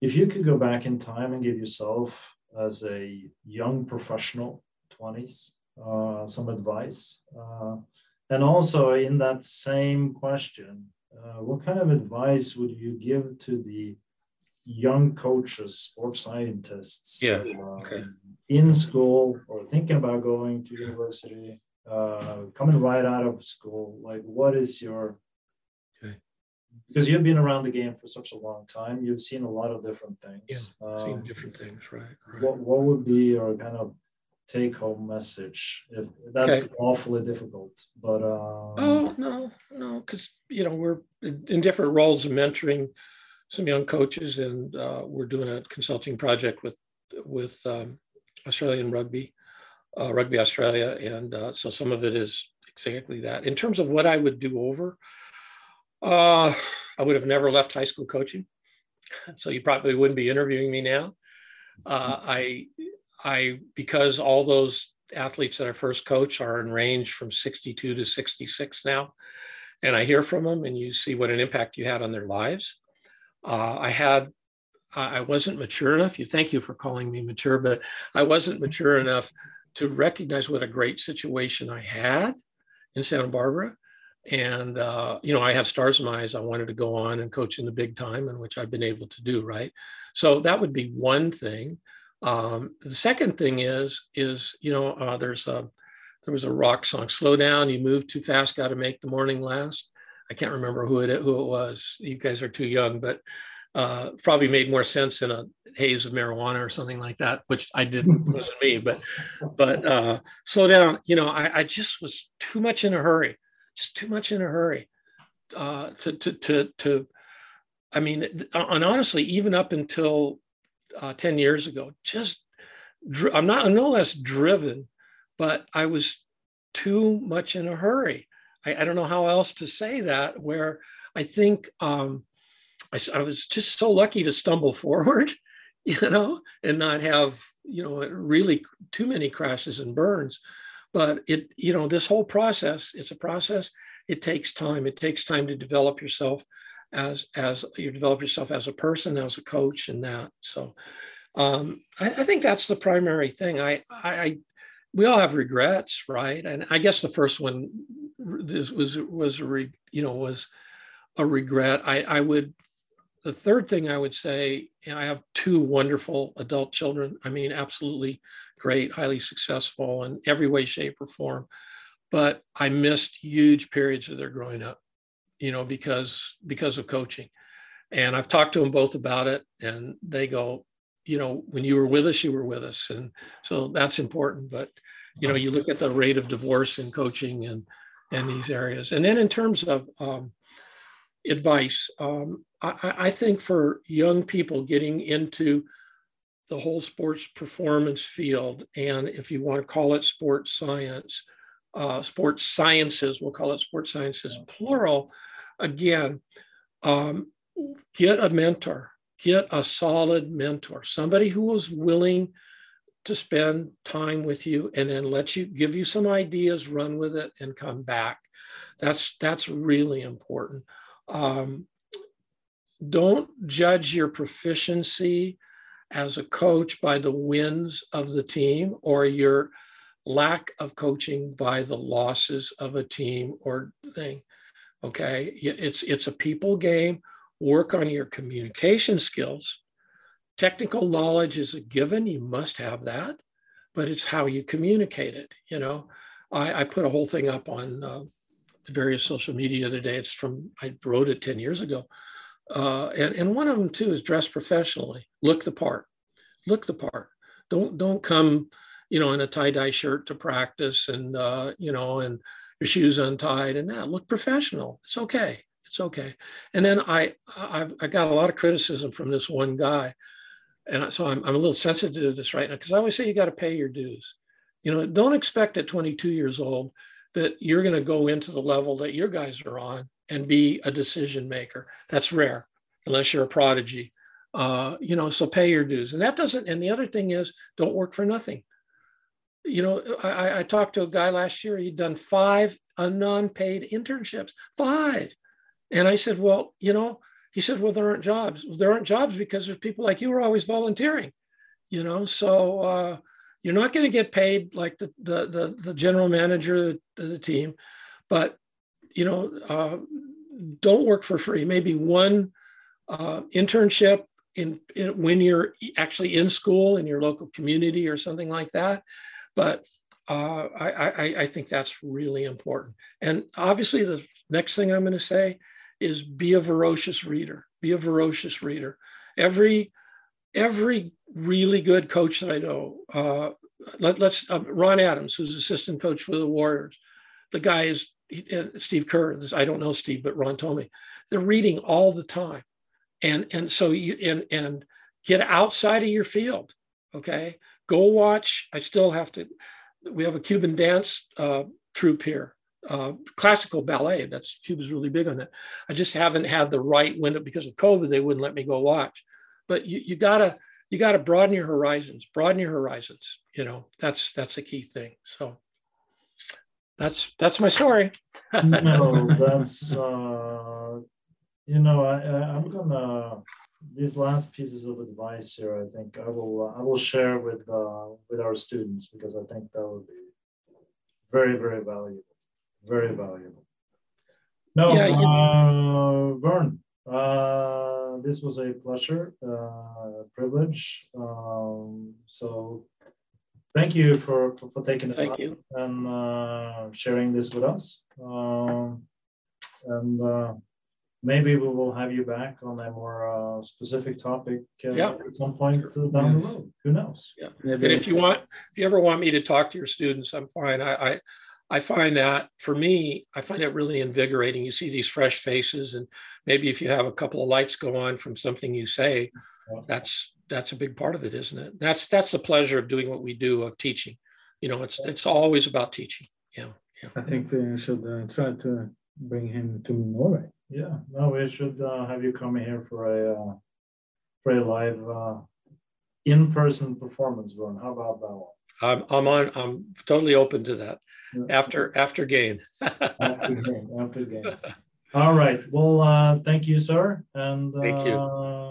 if you could go back in time and give yourself as a young professional, 20s, uh, some advice, uh, and also in that same question, uh, what kind of advice would you give to the young coaches, sports scientists, yeah, okay. in school or thinking about going to university, uh, coming right out of school? Like, what is your okay. because you've been around the game for such a long time, you've seen a lot of different things. Yeah, um, seen different things, right, right? What What would be your kind of take home message if that's okay. awfully difficult but um... oh no no because you know we're in different roles of mentoring some young coaches and uh, we're doing a consulting project with with um, australian rugby uh, rugby australia and uh, so some of it is exactly that in terms of what i would do over uh, i would have never left high school coaching so you probably wouldn't be interviewing me now uh, i I because all those athletes that I first coach are in range from 62 to 66 now, and I hear from them, and you see what an impact you had on their lives. Uh, I had I wasn't mature enough. You thank you for calling me mature, but I wasn't mature enough to recognize what a great situation I had in Santa Barbara. And uh, you know, I have stars in my eyes. I wanted to go on and coach in the big time, and which I've been able to do. Right. So that would be one thing. Um, the second thing is, is you know, uh, there's a there was a rock song, "Slow Down, You Move Too Fast, Got to Make the Morning Last." I can't remember who it who it was. You guys are too young, but uh, probably made more sense in a haze of marijuana or something like that, which I didn't wasn't me. But but uh, slow down. You know, I, I just was too much in a hurry, just too much in a hurry uh, to to to to. I mean, and honestly, even up until uh, 10 years ago. Just, I'm not I'm no less driven, but I was too much in a hurry. I, I don't know how else to say that, where I think um, I, I was just so lucky to stumble <laughs> forward, you know, and not have, you know, really too many crashes and burns. But it, you know, this whole process, it's a process. It takes time. It takes time to develop yourself as as you develop yourself as a person, as a coach, and that. So, um, I, I, think that's the primary thing. I, I, I, we all have regrets, right? And I guess the first one this was was a re, you know was a regret. I, I would. The third thing I would say, know, I have two wonderful adult children. I mean, absolutely great, highly successful in every way, shape, or form. But I missed huge periods of their growing up you know, because because of coaching. And I've talked to them both about it, and they go, you know, when you were with us, you were with us, and so that's important. But you know, you look at the rate of divorce in coaching and and these areas, and then in terms of um, advice, um, I, I think for young people getting into the whole sports performance field, and if you want to call it sports science, uh, sports sciences, we'll call it sports sciences plural, again, um, get a mentor, get a solid mentor, somebody who is willing to spend time with you and then let you give you some ideas, run with it, and come back. That's that's really important. Um, don't judge your proficiency as a coach by the wins of the team or your lack of coaching by the losses of a team or thing. Okay, it's it's a people game. Work on your communication skills. Technical knowledge is a given; you must have that, but it's how you communicate it. You know, I, I put a whole thing up on uh, various social media the other day. It's from I wrote it ten years ago, uh, and and one of them too is dress professionally. Look the part. Look the part. Don't don't come, you know, in a tie dye shirt to practice, and uh, you know, and your shoes untied and that look professional. It's okay. It's okay. And then I, I, I got a lot of criticism from this one guy. And so I'm, I'm a little sensitive to this right now because I always say you got to pay your dues. You know, don't expect at 22 years old that you're going to go into the level that your guys are on and be a decision maker. That's rare, unless you're a prodigy. Uh, you know, so pay your dues. And that doesn't, and the other thing is don't work for nothing you know, I, I talked to a guy last year, he'd done five non paid internships, five. And I said, well, you know, He said, well, there aren't jobs. There aren't jobs because there's people like you who are always volunteering, you know, so uh, you're not going to get paid like the, the, the, the general manager of the team, but, you know, uh, don't work for free. Maybe one uh, internship in, in, when you're actually in school in your local community or something like that. But uh, I, I, I think that's really important. And obviously, the next thing I'm going to say is be a voracious reader. Be a voracious reader. Every every really good coach that I know, uh, let, us uh, Ron Adams, who's assistant coach for the Warriors, the guy is Steve Kerr. I don't know Steve, but Ron told me they're reading all the time, and and so you and and get outside of your field. Okay, go watch. I still have to. We have a Cuban dance uh, troupe here, uh, classical ballet. That's Cuba's really big on that. I just haven't had the right window because of COVID. They wouldn't let me go watch. But you, you gotta you gotta broaden your horizons. Broaden your horizons. You know that's that's a key thing. So that's that's my story. <laughs> no, that's uh, you know I, I'm gonna these last pieces of advice here. I think I will I will share with uh, with our students because I think that would be very very valuable, very valuable. No, yeah, uh, Vern, uh, this was a pleasure, uh, privilege. Um, so thank you for, for, for taking the thank time you. and uh, sharing this with us. Um, and uh, maybe we will have you back on a more uh, specific topic uh, yeah. at some point sure. down yes. the road. Who knows? Yeah. And if you want, if you ever want me to talk to your students, I'm fine. I, I, I find that for me, I find it really invigorating. You see these fresh faces, and maybe if you have a couple of lights go on from something you say, that's that's a big part of it, isn't it? That's that's the pleasure of doing what we do of teaching. You know, it's it's always about teaching. Yeah, yeah. I think we should uh, try to bring him to Norway. Yeah, no, we should uh, have you come here for a uh, for a live uh, in-person performance run. How about that one? I'm I'm on. I'm totally open to that. Yeah. After after GAIN. <laughs> after game. After game. All right. Well, uh, thank you, sir, and thank you. Uh,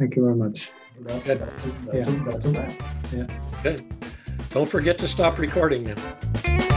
Thank you very much. That's, that's, that's, yeah. that's, that's, that's, yeah. Good. Don't forget to stop recording now.